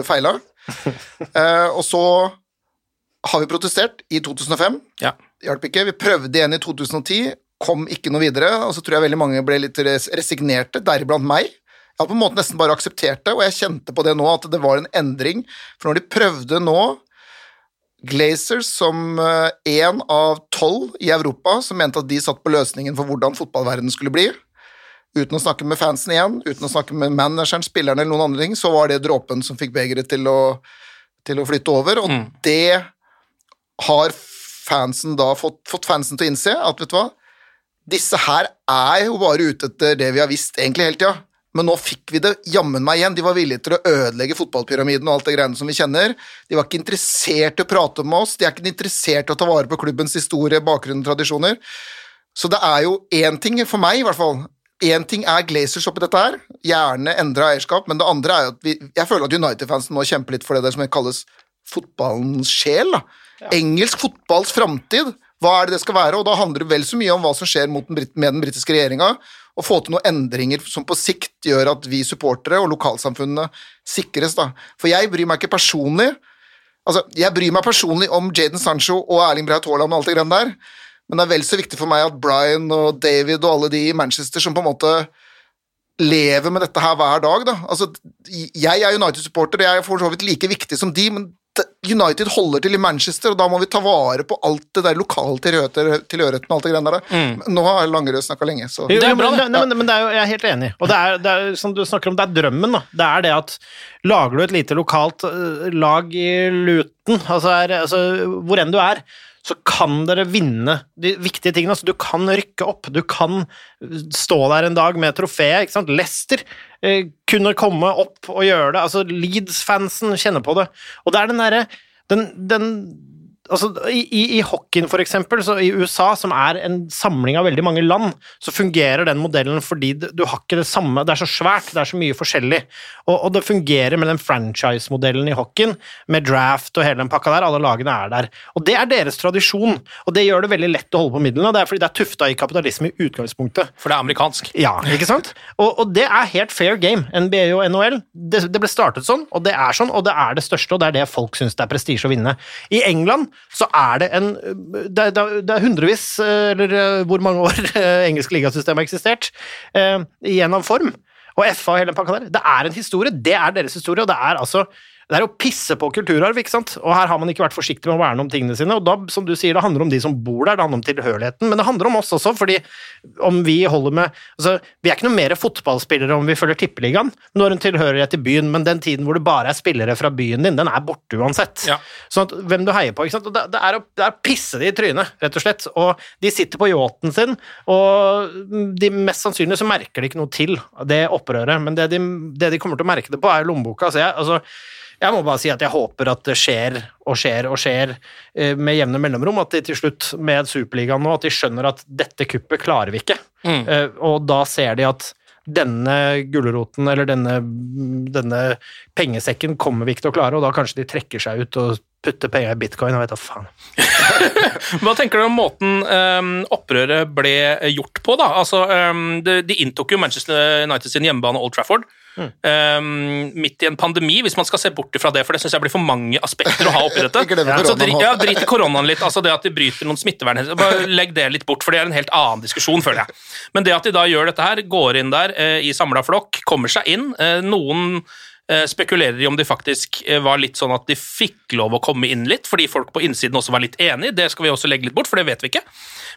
D: feila. Eh, og så har vi protestert i 2005.
C: Ja.
D: Hjalp ikke. Vi prøvde igjen i 2010, kom ikke noe videre. Og så tror jeg veldig mange ble litt resignerte, deriblant meg. Jeg har på en måte nesten bare akseptert det, og jeg kjente på det nå at det var en endring. For når de prøvde nå Glazers som én av tolv i Europa som mente at de satt på løsningen for hvordan fotballverdenen skulle bli, uten å snakke med fansen igjen, uten å snakke med manageren, spillerne eller noen andre ting, så var det dråpen som fikk begeret til til å flytte over, og det har fansen da fått, fått fansen til å innse at vet du hva, disse her er jo bare ute etter det vi har visst egentlig hele tida. Men nå fikk vi det jammen meg igjen. De var villige til å ødelegge fotballpyramiden og alt det greiene som vi kjenner. De var ikke interessert i å prate med oss, de er ikke interessert i å ta vare på klubbens historie, bakgrunn og tradisjoner. Så det er jo én ting, for meg i hvert fall Én ting er Glazers oppi dette her, gjerne endra eierskap, men det andre er jo at vi Jeg føler at United-fansen nå kjemper litt for det der som kalles fotballens sjel. da. Engelsk fotballs framtid. Hva er det det skal være? Og da handler det vel så mye om hva som skjer mot den, med den britiske regjeringa, og få til noen endringer som på sikt gjør at vi supportere og lokalsamfunnene sikres. da. For jeg bryr meg ikke personlig Altså, jeg bryr meg personlig om Jaden Sancho og Erling Braut Haaland og alt det greiene der, men det er vel så viktig for meg at Brian og David og alle de i Manchester som på en måte lever med dette her hver dag, da. Altså, jeg er United-supporter, og jeg er for så vidt like viktig som de, men United holder til i Manchester, og da må vi ta vare på alt det der lokale tilhørighet- tilhørigheten og alt det greiene der.
E: Mm.
D: Nå har Langerød snakka lenge, så
E: Jo, jo, det. nei, men, men det er jo, jeg er helt enig. Og det er, det er som du snakker om, det er drømmen. da. Det er det at lager du et lite lokalt øh, lag i Luton, altså, er, altså hvor enn du er, så kan dere vinne de viktige tingene. Altså, du kan rykke opp, du kan stå der en dag med trofeet. ikke sant? Leicester eh, kunne komme opp og gjøre det. altså Leeds-fansen kjenner på det. Og det er den derre den, den altså, i, i, I hockeyen, for eksempel, så i USA, som er en samling av veldig mange land, så fungerer den modellen fordi du, har ikke det samme Det er så svært, det er så mye forskjellig. Og, og det fungerer med den franchise-modellen i hockeyen, med draft og hele den pakka der. Alle lagene er der. Og det er deres tradisjon, og det gjør det veldig lett å holde på midlene. Det er fordi det er tufta i kapitalisme i utgangspunktet.
C: For det er amerikansk.
E: Ja, ikke sant? Og, og det er helt fair game, NBA og NHL. Det, det ble startet sånn, og det er sånn, og det er det største, og det er det folk syns det er prestisje å vinne. I England så er det en Det, det, er hundrevis, eh, eller eh, hvor mange år eh, engelsk ligasystem har eksistert, i en av form. Og FA og hele den pakka der. Det er en historie, det er deres historie, og det er altså det er å pisse på kulturarv, ikke sant? Og her har man ikke vært forsiktig med å verne om tingene sine, og da, som du sier, det handler om de som bor der, det handler om tilhørigheten, men det handler om oss også, fordi om vi holder med Altså, vi er ikke noe mer fotballspillere om vi følger tippeligaen. Du har en tilhørighet til byen, men den tiden hvor det bare er spillere fra byen din, den er borte uansett.
C: Ja.
E: Sånn at hvem du heier på, ikke sant? Det, det, er å, det er å pisse de i trynet, rett og slett. Og de sitter på yachten sin, og de mest sannsynlig så merker de ikke noe til det opprøret, men det de, det de kommer til å merke det på, er lommeboka. Så jeg, altså, jeg må bare si at jeg håper at det skjer og skjer og skjer eh, med jevne mellomrom, at de til slutt med Superligaen nå, at de skjønner at dette kuppet klarer vi ikke.
C: Mm.
E: Eh, og da ser de at denne gulroten, eller denne, denne pengesekken, kommer vi ikke til å klare, og da kanskje de trekker seg ut og putter penger i bitcoin, jeg vet da faen.
C: Hva tenker du om måten um, opprøret ble gjort på, da? Altså, um, de, de inntok jo Manchester United sin hjemmebane Old Trafford. Um, midt i en pandemi, hvis man skal se bort fra det, for det syns jeg blir for mange aspekter å ha oppi dette. Så
D: koronaen
C: ja, Drit i koronaen litt, altså det at de bryter noen smittevern Bare Legg det litt bort, for det er en helt annen diskusjon, føler jeg. Men det at de da gjør dette her, går inn der eh, i samla flokk, kommer seg inn eh, Noen eh, spekulerer i om de faktisk eh, var litt sånn at de fikk lov å komme inn litt, fordi folk på innsiden også var litt enig. Det skal vi også legge litt bort, for det vet vi ikke.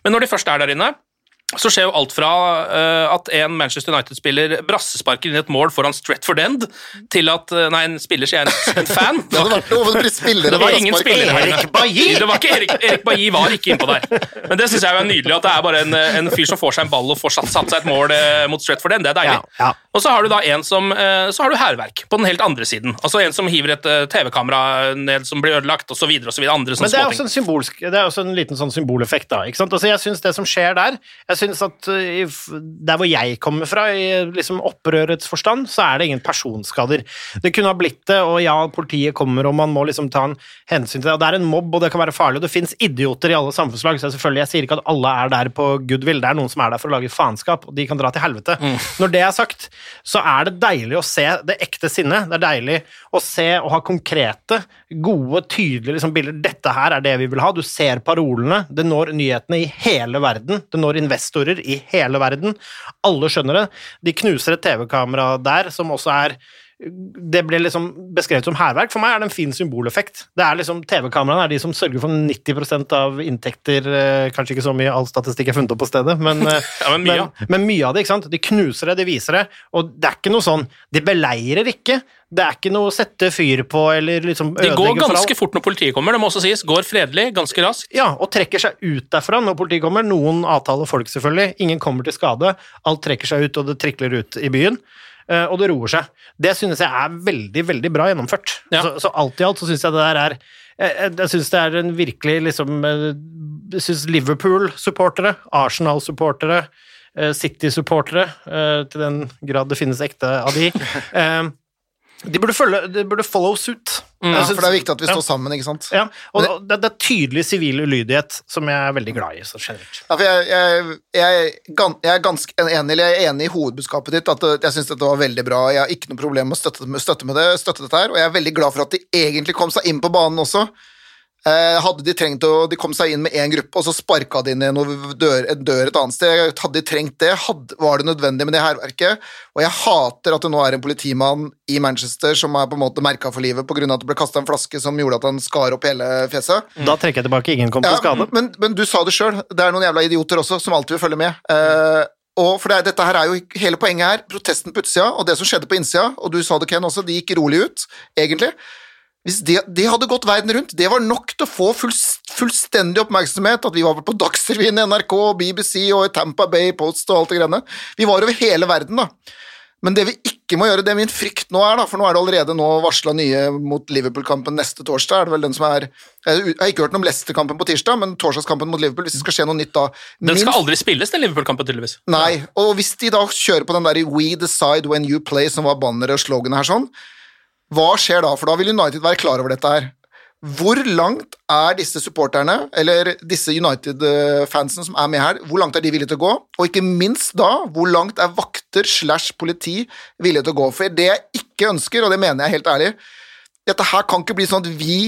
C: Men når de først er der inne, så skjer jo alt fra uh, at en Manchester United-spiller brassesparker inn i et mål foran Stretford End, til at uh, Nei, en spiller, sier jeg, en, en fan.
D: Det var, det, var, det, spillere
C: Det var ingen spillere her.
E: Erik Bailly!
C: Det var ikke Erik, Erik Bailly var ikke innpå der. Men det syns jeg er nydelig, at det er bare en, en fyr som får seg en ball og får satt, satt seg et mål uh, mot Stretford End. Det er deilig.
E: Ja, ja.
C: Og så har du da en som eh, Så har du hærverk på den helt andre siden. Altså en som hiver et eh, TV-kamera ned som blir ødelagt, og så videre og så videre. Andre sånne
E: Men det er, også en symbolsk, det er også en liten sånn symboleffekt, da. ikke sant? Altså, jeg syns det som skjer der jeg synes at i Der hvor jeg kommer fra, i liksom opprørets forstand, så er det ingen personskader. Det kunne ha blitt det, og ja, politiet kommer, og man må liksom ta en hensyn til det. og Det er en mobb, og det kan være farlig, og det fins idioter i alle samfunnslag. så selvfølgelig, Jeg sier ikke at alle er der på goodwill, det er noen som er der for å lage faenskap, og de kan dra til helvete. Når det er sagt, så er det deilig å se det ekte sinnet. Det er deilig å se og ha konkrete, gode, tydelige liksom, bilder. Dette her er det vi vil ha. Du ser parolene. Det når nyhetene i hele verden. Det når investorer i hele verden. Alle skjønner det. De knuser et TV-kamera der, som også er det ble liksom beskrevet som hærverk. For meg er det en fin symboleffekt. Det er liksom TV-kameraene er de som sørger for 90% av inntekter. eh, Kanskje ikke så mye, all statistikk er funnet opp på stedet, men, eh,
C: Ja, men mye,
E: men, men mye av det. ikke sant? De knuser det, de viser det. Og det er ikke noe sånn De beleirer ikke. Det er ikke noe å sette fyr på eller liksom ødelegge for alt.
C: Det går ganske fort når politiet kommer, det må også sies. Går fredelig, ganske raskt.
E: Ja, og trekker seg ut derfra når politiet kommer. Noen avtaler folk, selvfølgelig. Ingen kommer til skade. Alt trekker seg ut, og det trikler ut i byen. Eh, og det roer seg. Det synes jeg er veldig, veldig bra gjennomført.
C: Ja.
E: Så, så alt i alt så synes jeg det der er jeg, jeg, jeg synes det er en virkelig liksom eh, Jeg synes Liverpool-supportere, Arsenal-supportere, eh, City-supportere, eh, til den grad det finnes ekte av de eh, De burde følge De burde follow suit.
D: Ja,
E: synes-
D: for det er viktig at vi
E: Ja.
D: står sammen, ikke sant?
E: Ja, og det, det er tydelig sivil ulydighet, som jeg er veldig glad i så generelt.
D: Ja, for jeg, jeg, jeg, jeg er ganske enig, eller jeg er enig i hovedbudskapet ditt, at jeg syns dette var veldig bra. Jeg har ikke noe problem med å støtte, støtte, med det, støtte dette her, og jeg er veldig glad for at de egentlig kom seg inn på banen også. Eh, hadde de trengt å De kom seg inn med én gruppe, og så sparka de inn i dør, en dør et annet sted. Hadde de trengt det, hadde, var det nødvendig med det hærverket. Og jeg hater at det nå er en politimann i Manchester som er på en måte merka for livet pga. at det ble kasta en flaske som gjorde at han skar opp hele fjeset.
E: Da trekker jeg tilbake. Ingen kom til skade.
D: Men, men du sa det sjøl, det er noen jævla idioter også som alltid vil følge med. Uh, og for det, dette her er jo hele poenget her, protesten på utsida og det som skjedde på innsida, og du sa det, Ken, også, de gikk rolig ut, egentlig. Hvis det, det hadde gått verden rundt, det var nok til å få full, fullstendig oppmerksomhet, at vi var på Dagsrevyen, NRK, BBC og Tampa Bay Post og alt det greiene. Vi var over hele verden, da. Men det vi ikke må gjøre, det min frykt nå er, da, for nå er det allerede nå varsla nye mot Liverpool-kampen neste torsdag, er det vel den som er Jeg har ikke hørt noe om Leicester-kampen på tirsdag, men torsdagskampen mot Liverpool, hvis det skal skje noe nytt da
C: Den skal aldri spilles, den Liverpool-kampen, tydeligvis.
D: Nei, og hvis de da kjører på den der We decide when you play, som var banneret og sloganet her sånn, hva skjer da? For da vil United være klar over dette her. Hvor langt er disse supporterne, eller disse United-fansen som er med her, hvor langt er de villige til å gå? Og ikke minst da, hvor langt er vakter slash politi villige til å gå? For det jeg ikke ønsker, og det mener jeg helt ærlig, dette her kan ikke bli sånn at vi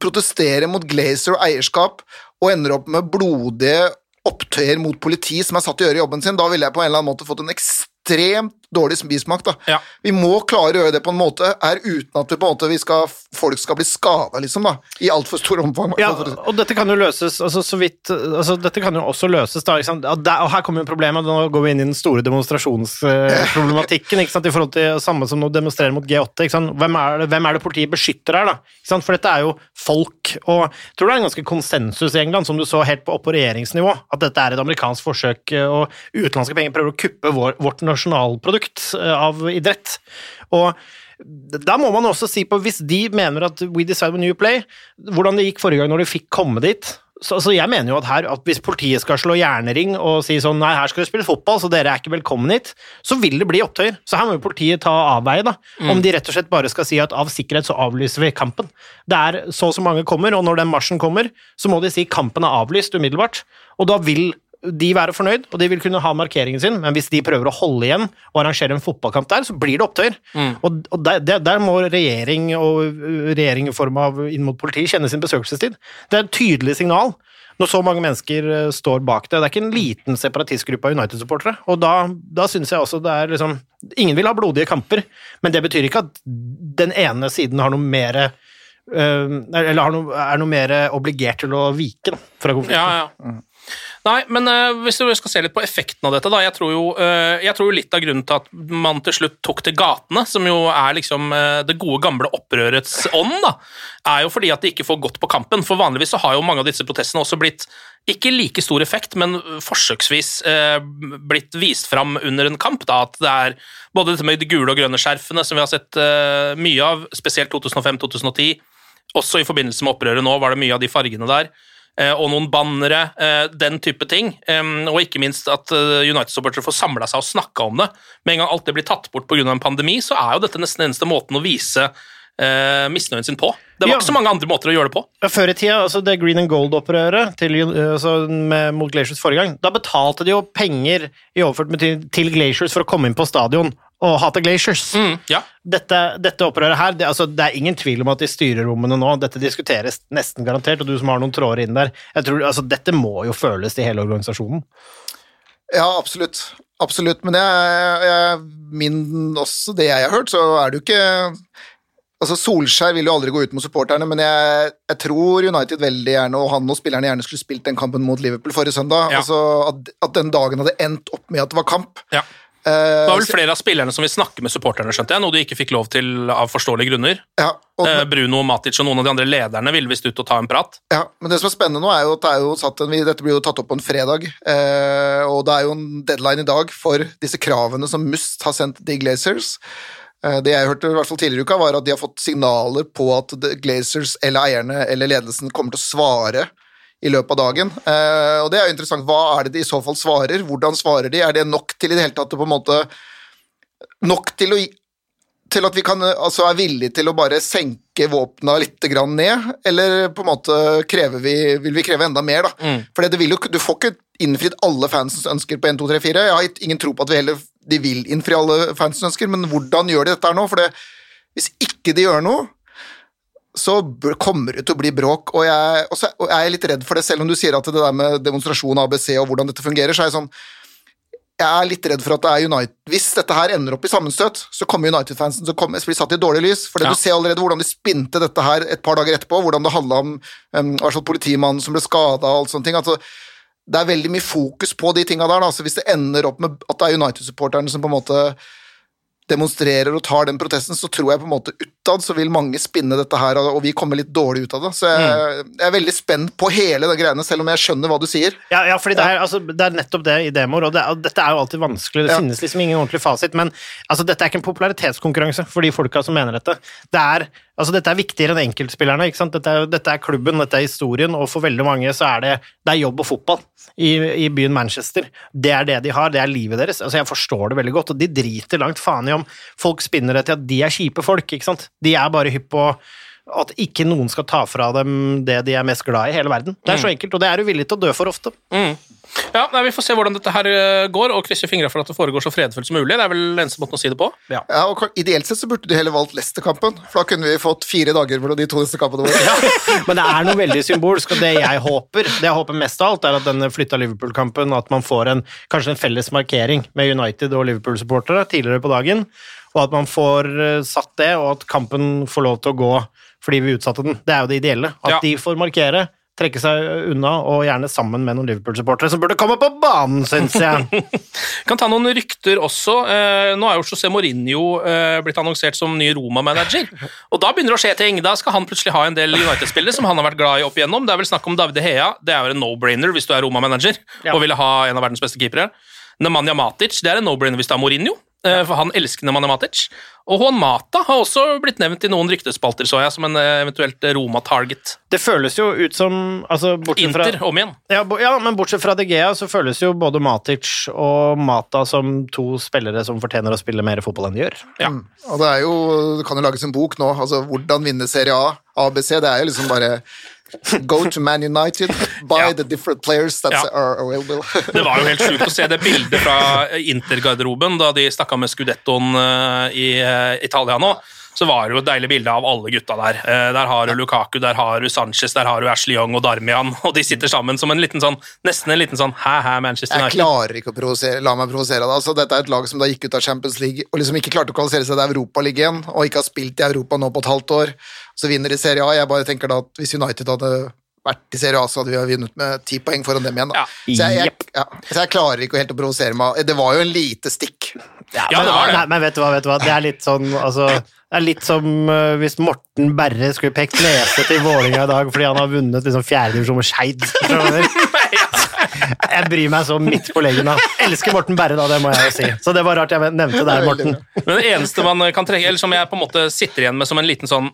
D: protesterer mot Glazer og eierskap og ender opp med blodige opptøyer mot politi som er satt til å gjøre jobben sin. Da ville jeg på en eller annen måte fått en ekstremt dårlig bismak. da.
C: Ja.
D: Vi må klare å gjøre det på en måte her uten at vi på en måte, vi skal, folk skal bli skada, liksom, da. I altfor stor omfang.
E: Ja, og dette kan jo løses altså, så vidt, altså, Dette kan jo også løses, da. Og, der, og her kommer jo problemet, nå går vi inn i den store demonstrasjonsproblematikken. ikke sant? I forhold til samme som nå demonstrerer mot G8. ikke sant? Hvem er det, hvem er det politiet beskytter her, da? For dette er jo folk, og jeg tror det er en ganske konsensus i England, som du så helt på, opp på regjeringsnivå, at dette er et amerikansk forsøk, eh, og utenlandske penger prøver å kuppe vår, vårt nasjonalprodukt eh, av idrett. Og da må man også si på, hvis de mener at we decide when you play, hvordan det gikk forrige gang når de fikk komme dit. Så, så jeg mener jo at her, at hvis politiet skal slå jernring og si sånn nei, her skal det spille fotball, så dere er ikke velkommen hit, så vil det bli opptøyer. Så her må jo politiet ta avveie, da. Om de rett og slett bare skal si at av sikkerhet så avlyser vi kampen. Det er så og så mange kommer, og når den marsjen kommer, så må de si kampen er avlyst umiddelbart. Og da vil de være fornøyd, og de vil kunne ha markeringen sin, men hvis de prøver å holde igjen og arrangere en fotballkamp der, så blir det opptøyer. Og, og der, der, der må regjering og uh, regjering i form av inn mot politiet kjenne sin besøkelsestid. Det er et tydelig signal når så mange mennesker uh, står bak det. Det er ikke en liten separatistgruppe av United-supportere, og da, da syns jeg også det er liksom Ingen vil ha blodige kamper, men det betyr ikke at den ene siden har noe mer eller har noe, er noe mer obligert til å vike da, fra konflikten.
C: Ja, ja. Nei, men uh, hvis du skal se litt på effekten av dette, da. Jeg tror, jo, uh, jeg tror litt av grunnen til at man til slutt tok til gatene, som jo er liksom uh, det gode, gamle opprørets ånd, da, er jo fordi at de ikke får gått på kampen. For vanligvis så har jo mange av disse protestene også blitt ikke like stor effekt, men forsøksvis eh, blitt vist fram under en kamp. Da, at det er både dette med de gule og grønne skjerfene, som vi har sett eh, mye av, spesielt 2005-2010. Også i forbindelse med opprøret nå var det mye av de fargene der. Eh, og noen bannere, eh, den type ting. Og ikke minst at uh, United-supportere får samla seg og snakka om det. Med en gang alt det blir tatt bort pga. en pandemi, så er jo dette nesten eneste måten å vise uh, misnøyen sin på. Det var
E: Ja.
C: ikke så mange andre måter å gjøre det på.
E: Ja, Før i tida, altså det Green and Gold-opprøret til, altså med, mot Glaciers forrige gang, da betalte de jo penger i overført betydning til Glaciers for å komme inn på stadion og hater Glaciers.
C: Mm, ja.
E: Dette, dette opprøret her, det, altså, det er ingen tvil om at i styrerommene nå, dette diskuteres nesten garantert, og du som har noen tråder inn der, jeg tror, altså, dette må jo føles til hele organisasjonen.
D: Ja, absolutt. Absolutt. Men jeg, jeg, min, også det jeg har hørt, så er det jo ikke Altså, Solskjær vil jo aldri gå ut mot supporterne, men jeg, jeg tror United veldig gjerne, og han og spillerne gjerne skulle spilt den kampen mot Liverpool forrige søndag.
C: Ja.
D: Altså, at, at den dagen hadde endt opp med at det var kamp.
C: Ja.
D: Eh,
C: Det var vel flere av spillerne som vil snakke med supporterne, skjønte jeg, noe de ikke fikk lov til av forståelige grunner.
D: ja, og,
C: Eh, Bruno Matic og noen av de andre lederne ville visst ut og ta en prat.
D: Ja, men det som er spennende nå er jo at det er jo satt en, dette blir jo tatt opp på en fredag, eh, og det er jo en deadline i dag for disse kravene som Must har sendt de Glazers. Eh, det jeg hørte i hvert fall tidligere i uka, var at de har fått signaler på at Glazers eller eierne eller ledelsen kommer til å svare i løpet av dagen. Eh, og det er jo interessant. Hva er det de i så fall svarer? Hvordan svarer de? Er det nok til i det hele tatt på en måte Nok til å til at vi kan, altså er villige til å bare senke våpna litt grann ned, eller på en måte vi, vil vi kreve enda mer, da?
C: Mm.
D: For du får ikke innfridd alle fansens ønsker på 1, 2, 3, 4. Jeg har ingen tro på at vi heller, de vil innfri alle fansens ønsker, men hvordan gjør de dette her nå? For det, hvis ikke de gjør noe, så kommer det til å bli bråk, og jeg, og så og jeg er litt redd for det, selv om du sier at det der med demonstrasjon ABC og hvordan dette fungerer, så er jeg sånn jeg er litt redd for at det er United Hvis dette her ender opp i sammenstøt, så kommer United-fansen til å bli satt i dårlig lys. For
C: Ja.
D: du ser allerede hvordan de spinte dette her et par dager etterpå, hvordan det handla om um, slags hvert politimannen som ble skada og alt sånne ting. Altså, det er veldig mye fokus på de tinga der. Da. Så hvis det ender opp med at det er United-supporterne som på en måte demonstrerer og tar den protesten, så tror jeg på en måte utad så vil mange spinne dette her, og vi kommer litt dårlig ut av det. Så jeg, jeg er veldig spent på hele de greiene, selv om jeg skjønner hva du sier.
E: Ja, ja fordi det er, altså, det er nettopp det i demoer, og, det, og dette er jo alltid vanskelig. Det
D: Ja.
E: finnes liksom ingen ordentlig fasit, men altså, dette er ikke en popularitetskonkurranse for de folka som mener dette. Det er, altså, dette er viktigere enn enkeltspillerne. Ikke sant? Dette, er, dette er klubben, dette er historien, og for veldig mange så er det, det er jobb og fotball i, i byen Manchester. Det er det de har, det er livet deres. Altså, jeg forstår det veldig godt, og de driter langt faen i om folk spinner det til at de er kjipe folk. ikke sant? De er bare hypp på At ikke noen skal ta fra dem det de er mest glad i i hele verden. Det er så enkelt, og det er du villig til å dø for ofte.
C: Mm. Ja, nei, Vi får se hvordan dette her eh, går, og krysser fingra for at det foregår så fredfullt som mulig. Det er vel eneste måten å si det på.
D: Ja, og Ideelt sett så burde de heller valgt Leicester-kampen, for da kunne vi fått fire dager mellom de to neste kampene våre.
E: Men det er noe veldig symbolsk, og det jeg håper det jeg håper mest av alt, er at denne flytta Liverpool-kampen, at man får en, kanskje en felles markering med United og Liverpool-supportere tidligere på dagen, og at man får eh, satt det, og at kampen får lov til å gå fordi vi utsatte den. Det er jo det ideelle. At
C: Ja.
E: de får markere, trekke seg unna, og gjerne sammen med noen Liverpool-supportere som burde komme på banen, syns jeg.
C: Kan ta noen rykter også. Eh, nå er jo José Mourinho eh, blitt annonsert som ny Roma-manager. Og da begynner det å skje ting. Da skal han plutselig ha en del United-spillere som han har vært glad i opp igjennom. Det er vel snakk om David Hea. Det er jo en no-brainer hvis du er Roma-manager
E: Ja.
C: og ville ha en av verdens beste keepere. Nemanja Matic det er en no-brainer hvis det er Mourinho, for han elsker Nemanja Matic. Og Juan Mata har også blitt nevnt i noen ryktespalter, så jeg, som en eh, eventuelt Roma-target.
E: Det føles jo ut som altså, Inter, fra,
C: Inter, om igjen.
E: Ja, ja, men bortsett fra DGA, så føles jo både Matic og Mata som to spillere som fortjener å spille mer fotball enn de gjør.
C: Ja.
D: Og det er jo, det kan jo lages en bok nå, altså hvordan vinne Serie A, ABC, det er jo liksom bare Go to Man United, buy
C: Ja.
D: the different players that
C: Ja.
D: are available.
C: Det var jo helt sjukt å se det bildet fra Inter-garderoben da de stakk av med skudettoen eh, i eh, Italia nå. Så var det jo et deilig bilde av alle gutta der. Eh, Der har du Lukaku, der har du Sanchez, der har du Ashley Young og Darmian, og de sitter sammen som en liten sånn Nesten en liten sånn hæ-hæ, Manchester United.
D: Jeg klarer ikke å provosere, la meg provosere deg. Altså, dette er et lag som da gikk ut av Champions League og liksom ikke klarte å kvalifisere seg til Europaligaen, og ikke har spilt i Europa nå på et halvt år. Så vinner de Serie A. Jeg bare tenker da at hvis United hadde vært i Serie A, så hadde vi vunnet med ti poeng foran dem igjen. Da.
C: Ja.
D: Så, jeg, jeg, ja. så jeg klarer ikke helt å provosere meg. Det var jo en lite stikk.
C: Ja, det var det.
E: Nei, men vet du hva, vet du hva? Det er litt sånn altså, Det er litt som uh, hvis Morten Berre skulle pekt nese til Vålinga i dag fordi han har vunnet liksom fjerdedivisjon med Skeid. Jeg bryr meg så midt på leggen. da. Elsker Morten Berre, da, det må jeg jo si. Så det var rart jeg nevnte deg, Morten.
C: Men det eneste man kan trekke, eller som jeg på en måte sitter igjen med som en liten sånn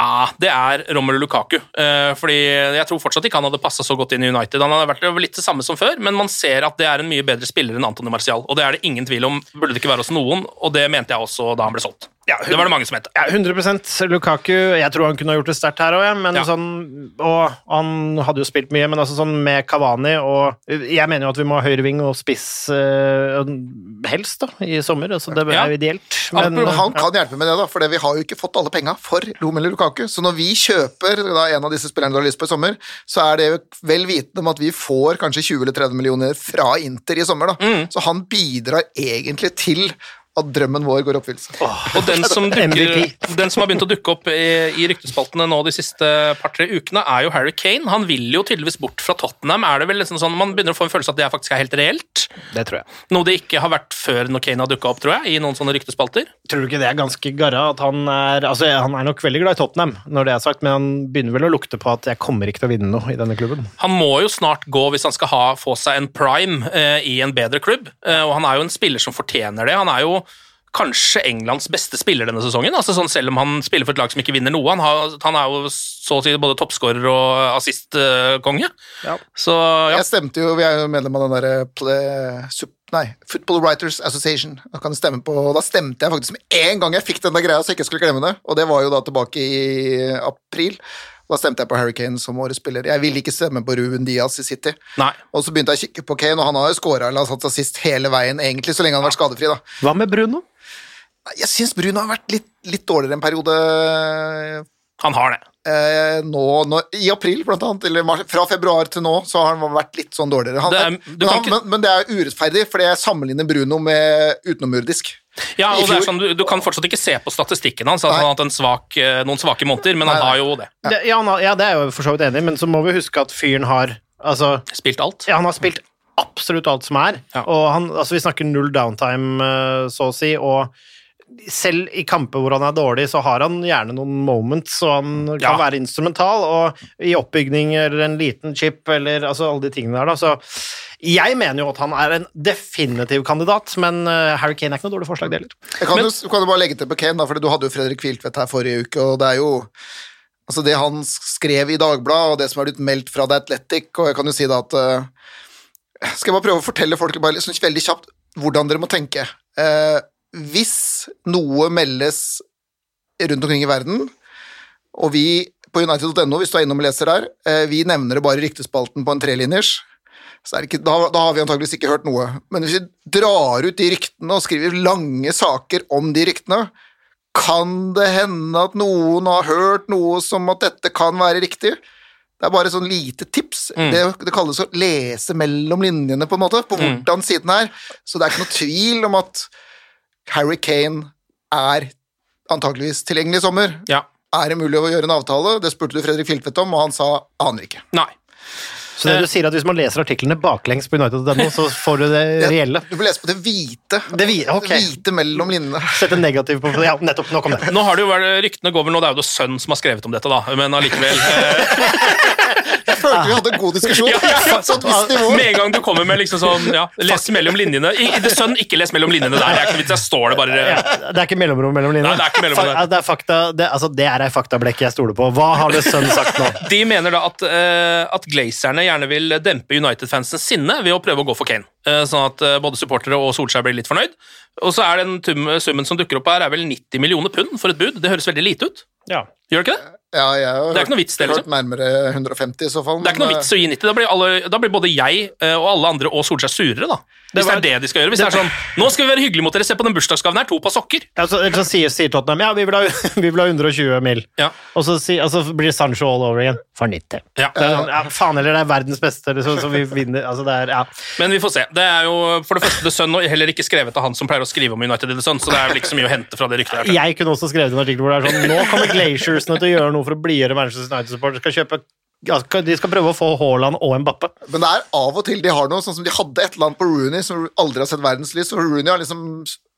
C: Ah, det er Romelu Lukaku. Eh, fordi Jeg tror fortsatt ikke han hadde passa så godt inn i United. Han hadde vært litt det samme som før, men man ser at det er en mye bedre spiller enn Antony Martial. Og det er det ingen tvil om, burde det ikke være hos noen, og det mente jeg også da han ble solgt. Det var det mange som het.
E: Ja, 100% Lukaku. Jeg tror han kunne ha gjort det sterkt her òg, ja, sånn Og han hadde jo spilt mye, men altså sånn med Kavani og Jeg mener jo at vi må ha høyreving og spiss uh, helst, da, i sommer. så det er
C: Ja.
E: jo ideelt.
D: Men,
E: Men,
D: han kan hjelpe med det, da, for vi har jo ikke fått alle penga for Romelu Lukaku. Så når vi kjøper da, en av disse spillerne du har lyst på i sommer, så er det jo vel vitende om at vi får kanskje 20 eller 30 millioner fra Inter i sommer. da. Så han bidrar egentlig til at drømmen vår går i oppfyllelse.
C: Og den som, dukker, den som har begynt å dukke opp i, i ryktespaltene nå de siste par-tre ukene, er jo Harry Kane. Han vil jo tydeligvis bort fra Tottenham. Er det vel liksom sånn, Man begynner å få en følelse at det faktisk er helt reelt.
E: det tror jeg.
C: Noe det ikke har vært før når Kane har dukka opp, tror jeg, i noen sånne ryktespalter.
E: Tror du ikke det er ganske garra? At han er altså Han er nok veldig glad i Tottenham, når det er sagt, men han begynner vel å lukte på at jeg kommer ikke til å vinne noe i denne klubben.
C: Han må jo snart gå hvis han skal ha, få seg en prime eh, i en bedre klubb, eh, og han er jo en spiller som fortjener det. Han er jo kanskje Englands beste spiller denne sesongen, altså sånn selv om han spiller for et lag som ikke vinner noe. Han, har, han er jo så å si både toppskårer og assistkonge.
E: Ja.
C: Så ja.
D: Jeg stemte jo, Vi er jo medlem av den derre Nei, Football Writers Association. Da kan stemme på, da stemte jeg faktisk med en gang jeg fikk den der greia, så jeg ikke skulle glemme det. Og det var jo da tilbake i april. Da stemte jeg på Harry Kane som årets spiller. Jeg ville ikke stemme på Ruben Diaz i City.
C: Nei.
D: Og så begynte jeg å kikke på Kane, og han har jo scora eller satt seg sist hele veien, egentlig, så lenge han har vært skadefri. da.
E: Hva med Bruno?
D: Jeg syns Bruno har vært litt, litt dårligere en periode
C: Han har det.
D: eh, nå, nå, I april, blant annet, eller mars, fra februar til nå, så har han vært litt sånn dårligere. Han,
C: Det er-
D: men, han,
C: ikke-
D: men, men det er urettferdig, for jeg sammenligner Bruno med utenomjordisk.
C: Ja, og det er sånn, du, du kan fortsatt ikke se på statistikken hans at han har hatt en svak, eh, noen svake måneder, men han
D: Nei, nei.
C: har jo det.
E: Det, ja, har, ja, det er jeg jo for så vidt enig i, men så må vi huske at fyren har Altså,
C: Spilt alt.
E: ja, han har spilt absolutt alt som er,
C: Ja.
E: og han, altså, vi snakker null downtime, eh, så å si, og selv i kamper hvor han er dårlig, så har han gjerne noen moments, og han kan
C: Ja.
E: være instrumental, og i oppbygning eller en liten chip, eller altså alle de tingene der, da, så jeg mener jo at han er en definitiv kandidat, men eh, Harry Kane er ikke noe dårlig forslag, det heller.
D: Jeg kan,
C: Men-
D: jo, kan jo bare legge til på Kane, da, for du hadde jo Fredrik Hviltvedt her forrige uke, og det er jo Altså, det han skrev i Dagbladet, og det som har blitt meldt fra The Athletic, og jeg kan jo si da at eh, Skal jeg bare prøve å fortelle folk bare sånn veldig kjapt hvordan dere må tenke. Eh, hvis noe meldes rundt omkring i verden, Og vi på United.no, hvis du er innom og leser der, eh, vi nevner det bare i ryktespalten på en trelinjers. Så er det ikke, da, da har vi antageligvis ikke hørt noe. Men hvis vi drar ut de ryktene og skriver lange saker om de ryktene, kan det hende at noen har hørt noe som at dette kan være riktig. Det er bare sånn lite tips.
C: Mm.
D: Det, det kalles å lese mellom linjene, på en måte, på
C: Mm.
D: hvordan siden er. Så det er ikke noe tvil om at Harry Kane er antakeligvis tilgjengelig i sommer.
C: Ja.
D: Er det mulig å gjøre en avtale? Det spurte du Fredrik Filtvedt om, og han sa aner ikke.
C: Nei.
E: Så det du sier er at hvis man leser artiklene baklengs på United.no, så får du det reelle?
D: Du får lese på det hvite.
E: Det hvite, okay.
D: Det hvite mellom linjene.
E: Sette negativ på Ja, nettopp. Nå kom det.
C: Nå har det jo vært, Ryktene går vel nå, det er jo sønn som har skrevet om dette, da, men allikevel eh,
D: Jeg følte vi hadde en god diskusjon.
C: Ja, ja. Med en gang du kommer med liksom sånn ja, Les mellom linjene. I, det sønn, ikke les mellom linjene der. Jeg, jeg står det bare
E: Ja, det er ikke mellomrom mellom linjene?
C: Nei, det er ikke mellomrom der.
E: Det er, fakta, det, altså, det er ei faktablekk jeg stoler på. Hva har det sønn sagt nå?
C: De mener da at, uh, at glazerne gjerne vil dempe United-fansens sinne ved å prøve å gå for Kane. Eh, sånn at eh, både supportere og Solskjær blir litt fornøyd. Og så er den summen som dukker opp her, er vel 90 millioner pund for et bud. Det høres veldig lite ut.
E: Ja.
C: Gjør det ikke det?
D: Ja, jeg har
C: Det er ikke noe vits, det,
D: hørt
C: liksom.
D: nærmere 150 i så fall.
C: Det er ikke noe vits å gi 90. Da blir, alle, da blir både jeg eh, og alle andre og Solskjær surere, da. Hvis det er det de skal gjøre. Hvis det er sånn Nå skal vi være hyggelige mot dere, se på den bursdagsgaven her, to par sokker.
E: Ja, så, så sier, sier Tottenham ja, vi vil ha, vi vil ha 120 mil.
C: Ja.
E: Og så, si, og så blir Sancho all over igjen. For 90.
C: Ja.
E: Det er sånn, ja, faen heller, det er verdens beste, liksom, så vi vinner. Altså, det er, ja.
C: Men vi får se. Det er jo for det første The Sun, og heller ikke skrevet av han som pleier å skrive om United i The Sun, så det er vel ikke så mye å hente fra det ryktet her.
E: Jeg kunne også skrevet en artikkel hvor det er sånn Nå kommer Glaciersene til å gjøre noe for å blidgjøre Manchester United-supportere. Skal kjøpe De skal prøve å få Haaland og Mbappe.
D: men det er av og til de har noe, sånn som de hadde et eller annet på Rooney som aldri har sett verdenslys. Og Rooney har liksom,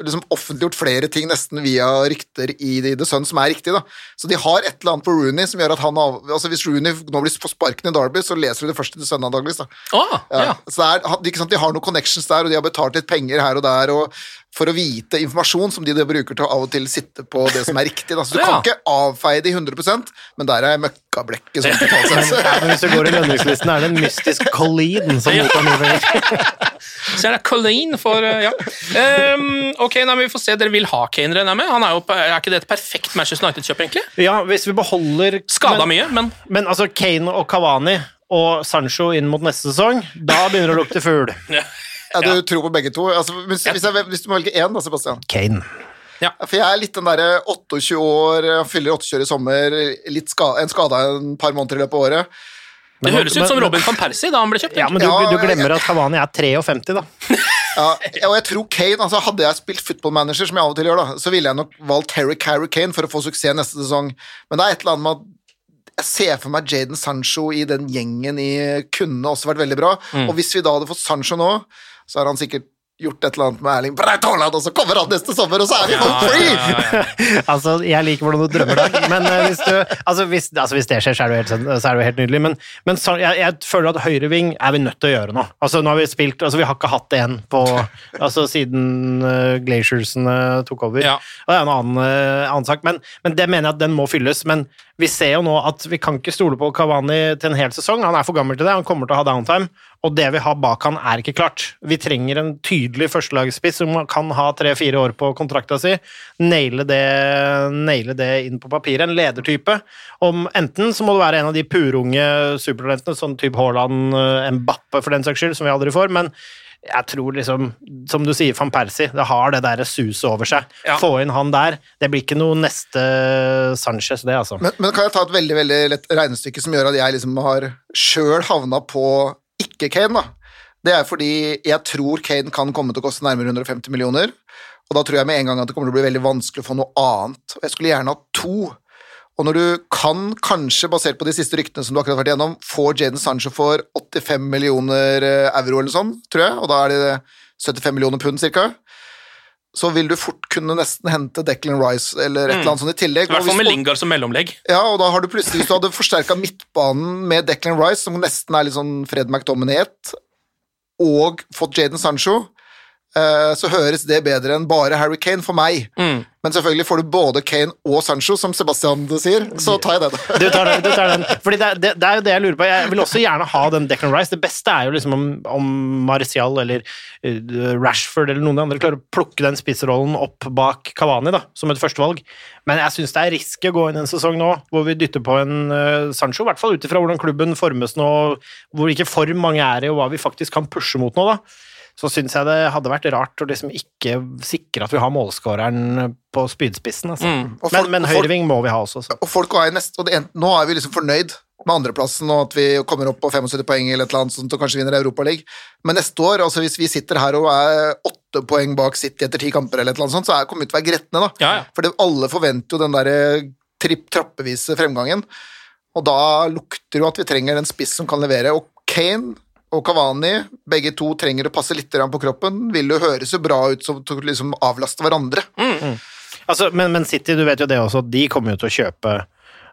D: liksom offentliggjort flere ting nesten via rykter i The Sun som er riktig. da. Så de har et eller annet på Rooney som gjør at han av, altså Hvis Rooney nå blir på sparken i Derby, så leser du det først i The Sun antakeligvis. da.
C: Ah,
D: Ja.
C: ja.
D: Så er, sant, De har noen connections der, og de har betalt litt penger her og der og for å vite informasjon som de bruker til å av og til sitte på det som er riktig. Da. Så du
C: Ja.
D: kan ikke avfeie de 100% men der er møkkablekket sånn totalt sett.
E: Hvis du går i lønningslisten, er det en mystisk Colleen som
C: Ja.
E: mottar mye penger.
C: Så er det Colleen for eh, Ja. Um, ok, nei, men vi får se. Dere vil ha Kane, regner jeg med? Han er, jo, er ikke det et perfekt Manchester United-kjøp, egentlig?
E: Ja, hvis vi beholder
C: Skada mye, men
E: men altså Kane og Cavani og Sancho inn mot neste sesong, da begynner det å lukte fugl.
D: Ja, du tror på begge to. Altså, hvis, hvis, jeg, hvis du må velge én, da, Sebastian.
E: Kane.
D: For jeg er litt den derre 28 år, fyller 28 år i sommer, litt ska, en skada en par måneder i løpet av året.
C: Det høres ut som Robin van Persie da han ble kjøpt.
E: Ja, men du, du glemmer at Havani er 53, da.
D: Ja, og jeg tror Kane, altså Hadde jeg spilt football manager, som jeg av og til gjør, da, så ville jeg nok valgt Harry Carey Kane for å få suksess neste sesong. Men det er et eller annet med at jeg ser for meg Jaden Sancho i den gjengen i kunne også vært veldig bra.
C: Mm.
D: Og hvis vi da hadde fått Sancho nå, så har han sikkert gjort et eller annet med Erling Braut Haaland, og så kommer han neste sommer, og så er vi
C: home
D: free!
C: ja, ja, ja.
E: Altså, jeg liker hvordan du drømmer deg, men eh, hvis, du, altså, hvis, altså, hvis det skjer, så er det jo helt, så er det jo helt nydelig. Men, men så, jeg, jeg føler at høyreving er vi nødt til å gjøre nå. Altså, nå har vi spilt, altså, vi har ikke hatt det igjen på, altså, siden uh, Glaciersene tok over.
C: Ja.
E: Og det er en annen, uh, annen sak, men, men det mener jeg at den må fylles. Men vi ser jo nå at vi kan ikke stole på Kavani til en hel sesong. Han er for gammel til det, han kommer til å ha downtime. Og det vi har bak han, er ikke klart. Vi trenger en tydelig førstelagsspiss som kan ha tre-fire år på kontrakta si. Naile det, naile det inn på papiret. En ledertype. Om enten så må det være en av de purunge supertalentene, sånn type Haaland, eh, Mbappe for den saks skyld, som vi aldri får. men jeg tror liksom, som du sier, van Persie, det har det der suset over seg.
C: Ja.
E: Få inn han der. Det blir ikke noe neste Sanchez, det, altså.
D: Men, men kan jeg ta et veldig veldig lett regnestykke som gjør at jeg liksom har sjøl havna på ikke-Kane? da? Det er fordi jeg tror Kane kan komme til å koste nærmere 150 millioner. Og da tror jeg med en gang at det kommer til å bli veldig vanskelig å få noe annet. Og jeg skulle gjerne hatt to. Og når du kan, kanskje basert på de siste ryktene som du akkurat har vært igjennom, få Jaden Sancho for 85 millioner eh, euro eller sånn, tror jeg, og da er det 75 millioner pund cirka, så vil du fort kunne nesten hente Declan Rice eller et
C: Mm.
D: eller annet sånt i tillegg.
C: I hvert fall med Lingard som mellomlegg.
D: ja, og da har du plutselig, hvis du hadde forsterka midtbanen med Declan Rice, som nesten er litt sånn Fred McDominay 1 og fått Jaden Sancho, så høres det bedre enn bare Harry Kane for meg.
C: Mm.
D: Men selvfølgelig får du både Kane og Sancho, som Sebastian sier, så tar jeg den.
E: Du tar den. Du tar den. Fordi det, det, det er jo det jeg lurer på. Jeg vil også gjerne ha den Declan Rice. Det beste er jo liksom om, om Marcial eller eh, Rashford eller noen av de andre klarer å plukke den spissrollen opp bak Kavani da, som et førstevalg. Men jeg syns det er risky å gå inn en sesong nå hvor vi dytter på en uh, Sancho, i hvert fall ut ifra hvordan klubben formes nå, hvor ikke for mange er i, og hva vi faktisk kan pushe mot nå. da så syns jeg det hadde vært rart å liksom ikke sikre at vi har målskåreren på spydspissen. Altså.
C: Mm.
D: Folk-
E: Men, men høyreving må vi ha også. Så.
D: Og folk er nest, og det, nå er vi liksom fornøyd med andreplassen, og at vi kommer opp på 75 poeng eller et eller annet sånt, og kanskje vinner Europaligaen. Men neste år, altså hvis vi sitter her og er åtte poeng bak City etter ti kamper, eller et eller annet sånt, så er, kommer vi til å være gretne, da.
C: Ja, ja.
D: For det, alle forventer jo den der tripp, trappevise fremgangen. Og da lukter jo at vi trenger en spiss som kan levere. Og Kane og Kavani, begge to trenger å passe litt på kroppen. Vil jo høres jo bra ut som å liksom avlaste hverandre.
E: Altså, men, men City, du vet jo det også, de kommer jo til å kjøpe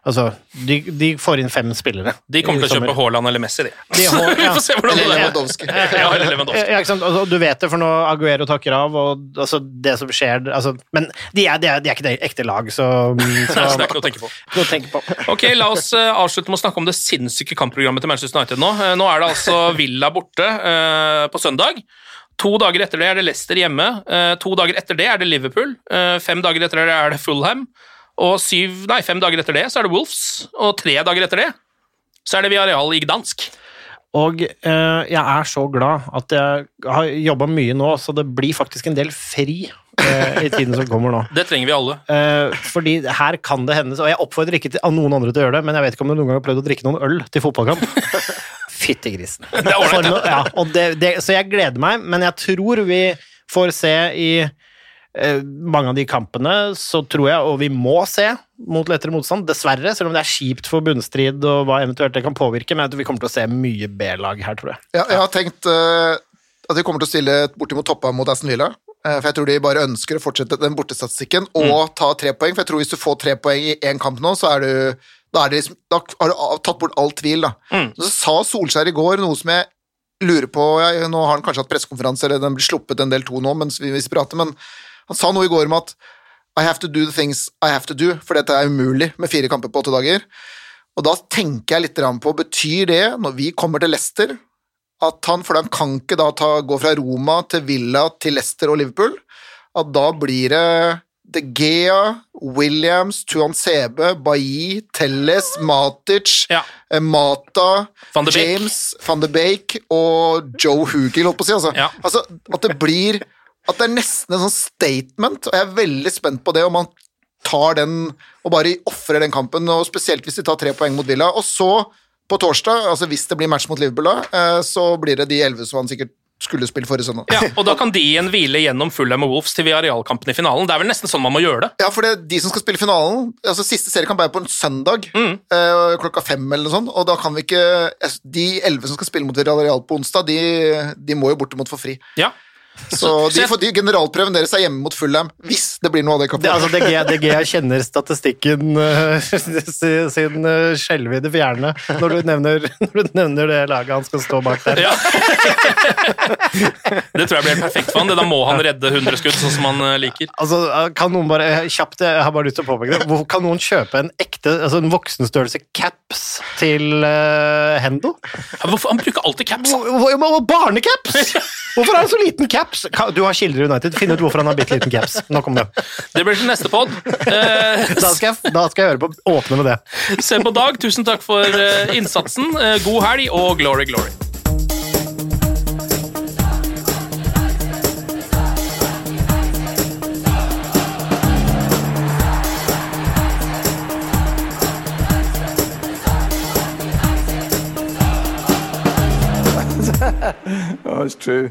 E: Altså, de, de får inn fem spillere.
C: De kommer til å kjøpe. Haaland eller Messi, de.
E: De har-
C: Vi får se hvordan det
D: Eller
C: er. Ja, eller Lewandowski.
E: Ja. Altså, du vet det, for nå Aguero takker av, og altså, det som skjer altså, Men de er, de, er, de er ikke det ekte lag, så, så
C: Så det er ikke noe å tenke på.
E: Noe å tenke på.
C: Ok, La oss eh, avslutte med å snakke om det sinnssyke kampprogrammet til Manchester United nå. Eh, nå er det altså Villa borte uh, på søndag. To dager etter det er det Leicester hjemme. Uh, to dager etter det er det Liverpool. Uh, fem dager etter det er det Fulham. Og syv, nei, fem dager etter det så er det Wolves. Og tre dager etter det så er det Viareal i Gdansk.
E: Og eh, jeg er så glad at jeg har jobba mye nå, så det blir faktisk en del fri eh, i tiden som kommer nå.
C: Det trenger vi alle.
E: Eh, fordi her kan det hende, og jeg oppfordrer ikke til, noen andre til å gjøre det, men jeg vet ikke om du noen gang har prøvd å drikke noen øl til fotballkamp. Fytti grisen.
C: Det er ålreit,
E: For ja, det, det, så jeg gleder meg, men jeg tror vi får se i mange av de kampene, så tror jeg, og vi må se mot lettere motstand, dessverre, selv om det er kjipt for bunnstrid og hva eventuelt det kan påvirke, men jeg tror vi kommer til å se mye B-lag her, tror jeg.
D: Ja, jeg har tenkt uh, at vi kommer til å stille bortimot toppa mot Aston Villa. Uh, for jeg tror de bare ønsker å fortsette den bortestatistikken og ta tre poeng. For jeg tror hvis du får tre poeng i én kamp nå, så er du da, er det liksom, da har du tatt bort all tvil, da. Så sa Solskjær i går noe som jeg lurer på jeg, Nå har han kanskje hatt pressekonferanse, eller den blir sluppet en del to nå mens vi, vi prater, men han sa noe i går om at I have to do the things I have to do, for dette er umulig med fire kamper på åtte dager. Og da tenker jeg litt på, betyr det, når vi kommer til Leicester, at han, for han kan ikke da ta, gå fra Roma til Villa til Leicester og Liverpool, at da blir det De Gea, Williams, Tuan Sebe, Bailly, Telles, Matic,
C: Ja.
D: eh, Mata,
C: Van de.
D: James, Van de Beek og Joe Hugill, holdt på å si. Altså.
C: Ja.
D: altså, at det blir At det er nesten en sånn statement, og jeg er veldig spent på det, om han tar den og bare ofrer den kampen, og spesielt hvis de tar tre poeng mot Villa. Og så, på torsdag, altså hvis det blir match mot Liverpool da, eh, så blir det de elleve som han sikkert skulle spille forrige søndag.
C: Ja, og da kan de igjen hvile gjennom Fulham og Wolves til Villarreal-kampen i finalen. Det er vel nesten sånn man må gjøre det.
D: Ja, for det er de som skal spille finalen altså Siste seriekamp er på en søndag eh, klokka fem eller noe sånt, og da kan vi ikke De elleve som skal spille mot Villarreal på onsdag, de, de må jo bortimot få fri.
C: Ja.
D: Så de, får, de generalprøven deres er hjemme mot Fullham, hvis det blir noe av det
E: Det, altså. DG, DG kjenner statistikken uh, sin, uh, skjelvede fjerne når du, nevner, når du nevner det laget han skal stå bak der.
C: Ja. det tror jeg blir helt perfekt for han. Det Da må han redde 100 skudd, sånn som han eh, liker.
E: Altså, kan noen bare, kjapt, jeg har bare lyst til å påpeke det, Hvor- kan noen kjøpe en ekte, altså en voksenstørrelse caps til uh, Hendo?
C: Hvorfor, han bruker alltid caps.
E: hvor- hvor- Barnecaps! Hvorfor er han så liten caps? Ka- Du har kilder i United, finn ut hvorfor han har bitte liten caps. Nok om det.
C: Det blir til neste pod. Eh,
E: Da skal jeg, da skal jeg høre på, åpne med det.
C: se på Dag, tusen takk for eh, innsatsen. Eh, god helg og glory, glory.
F: Oh, it's true.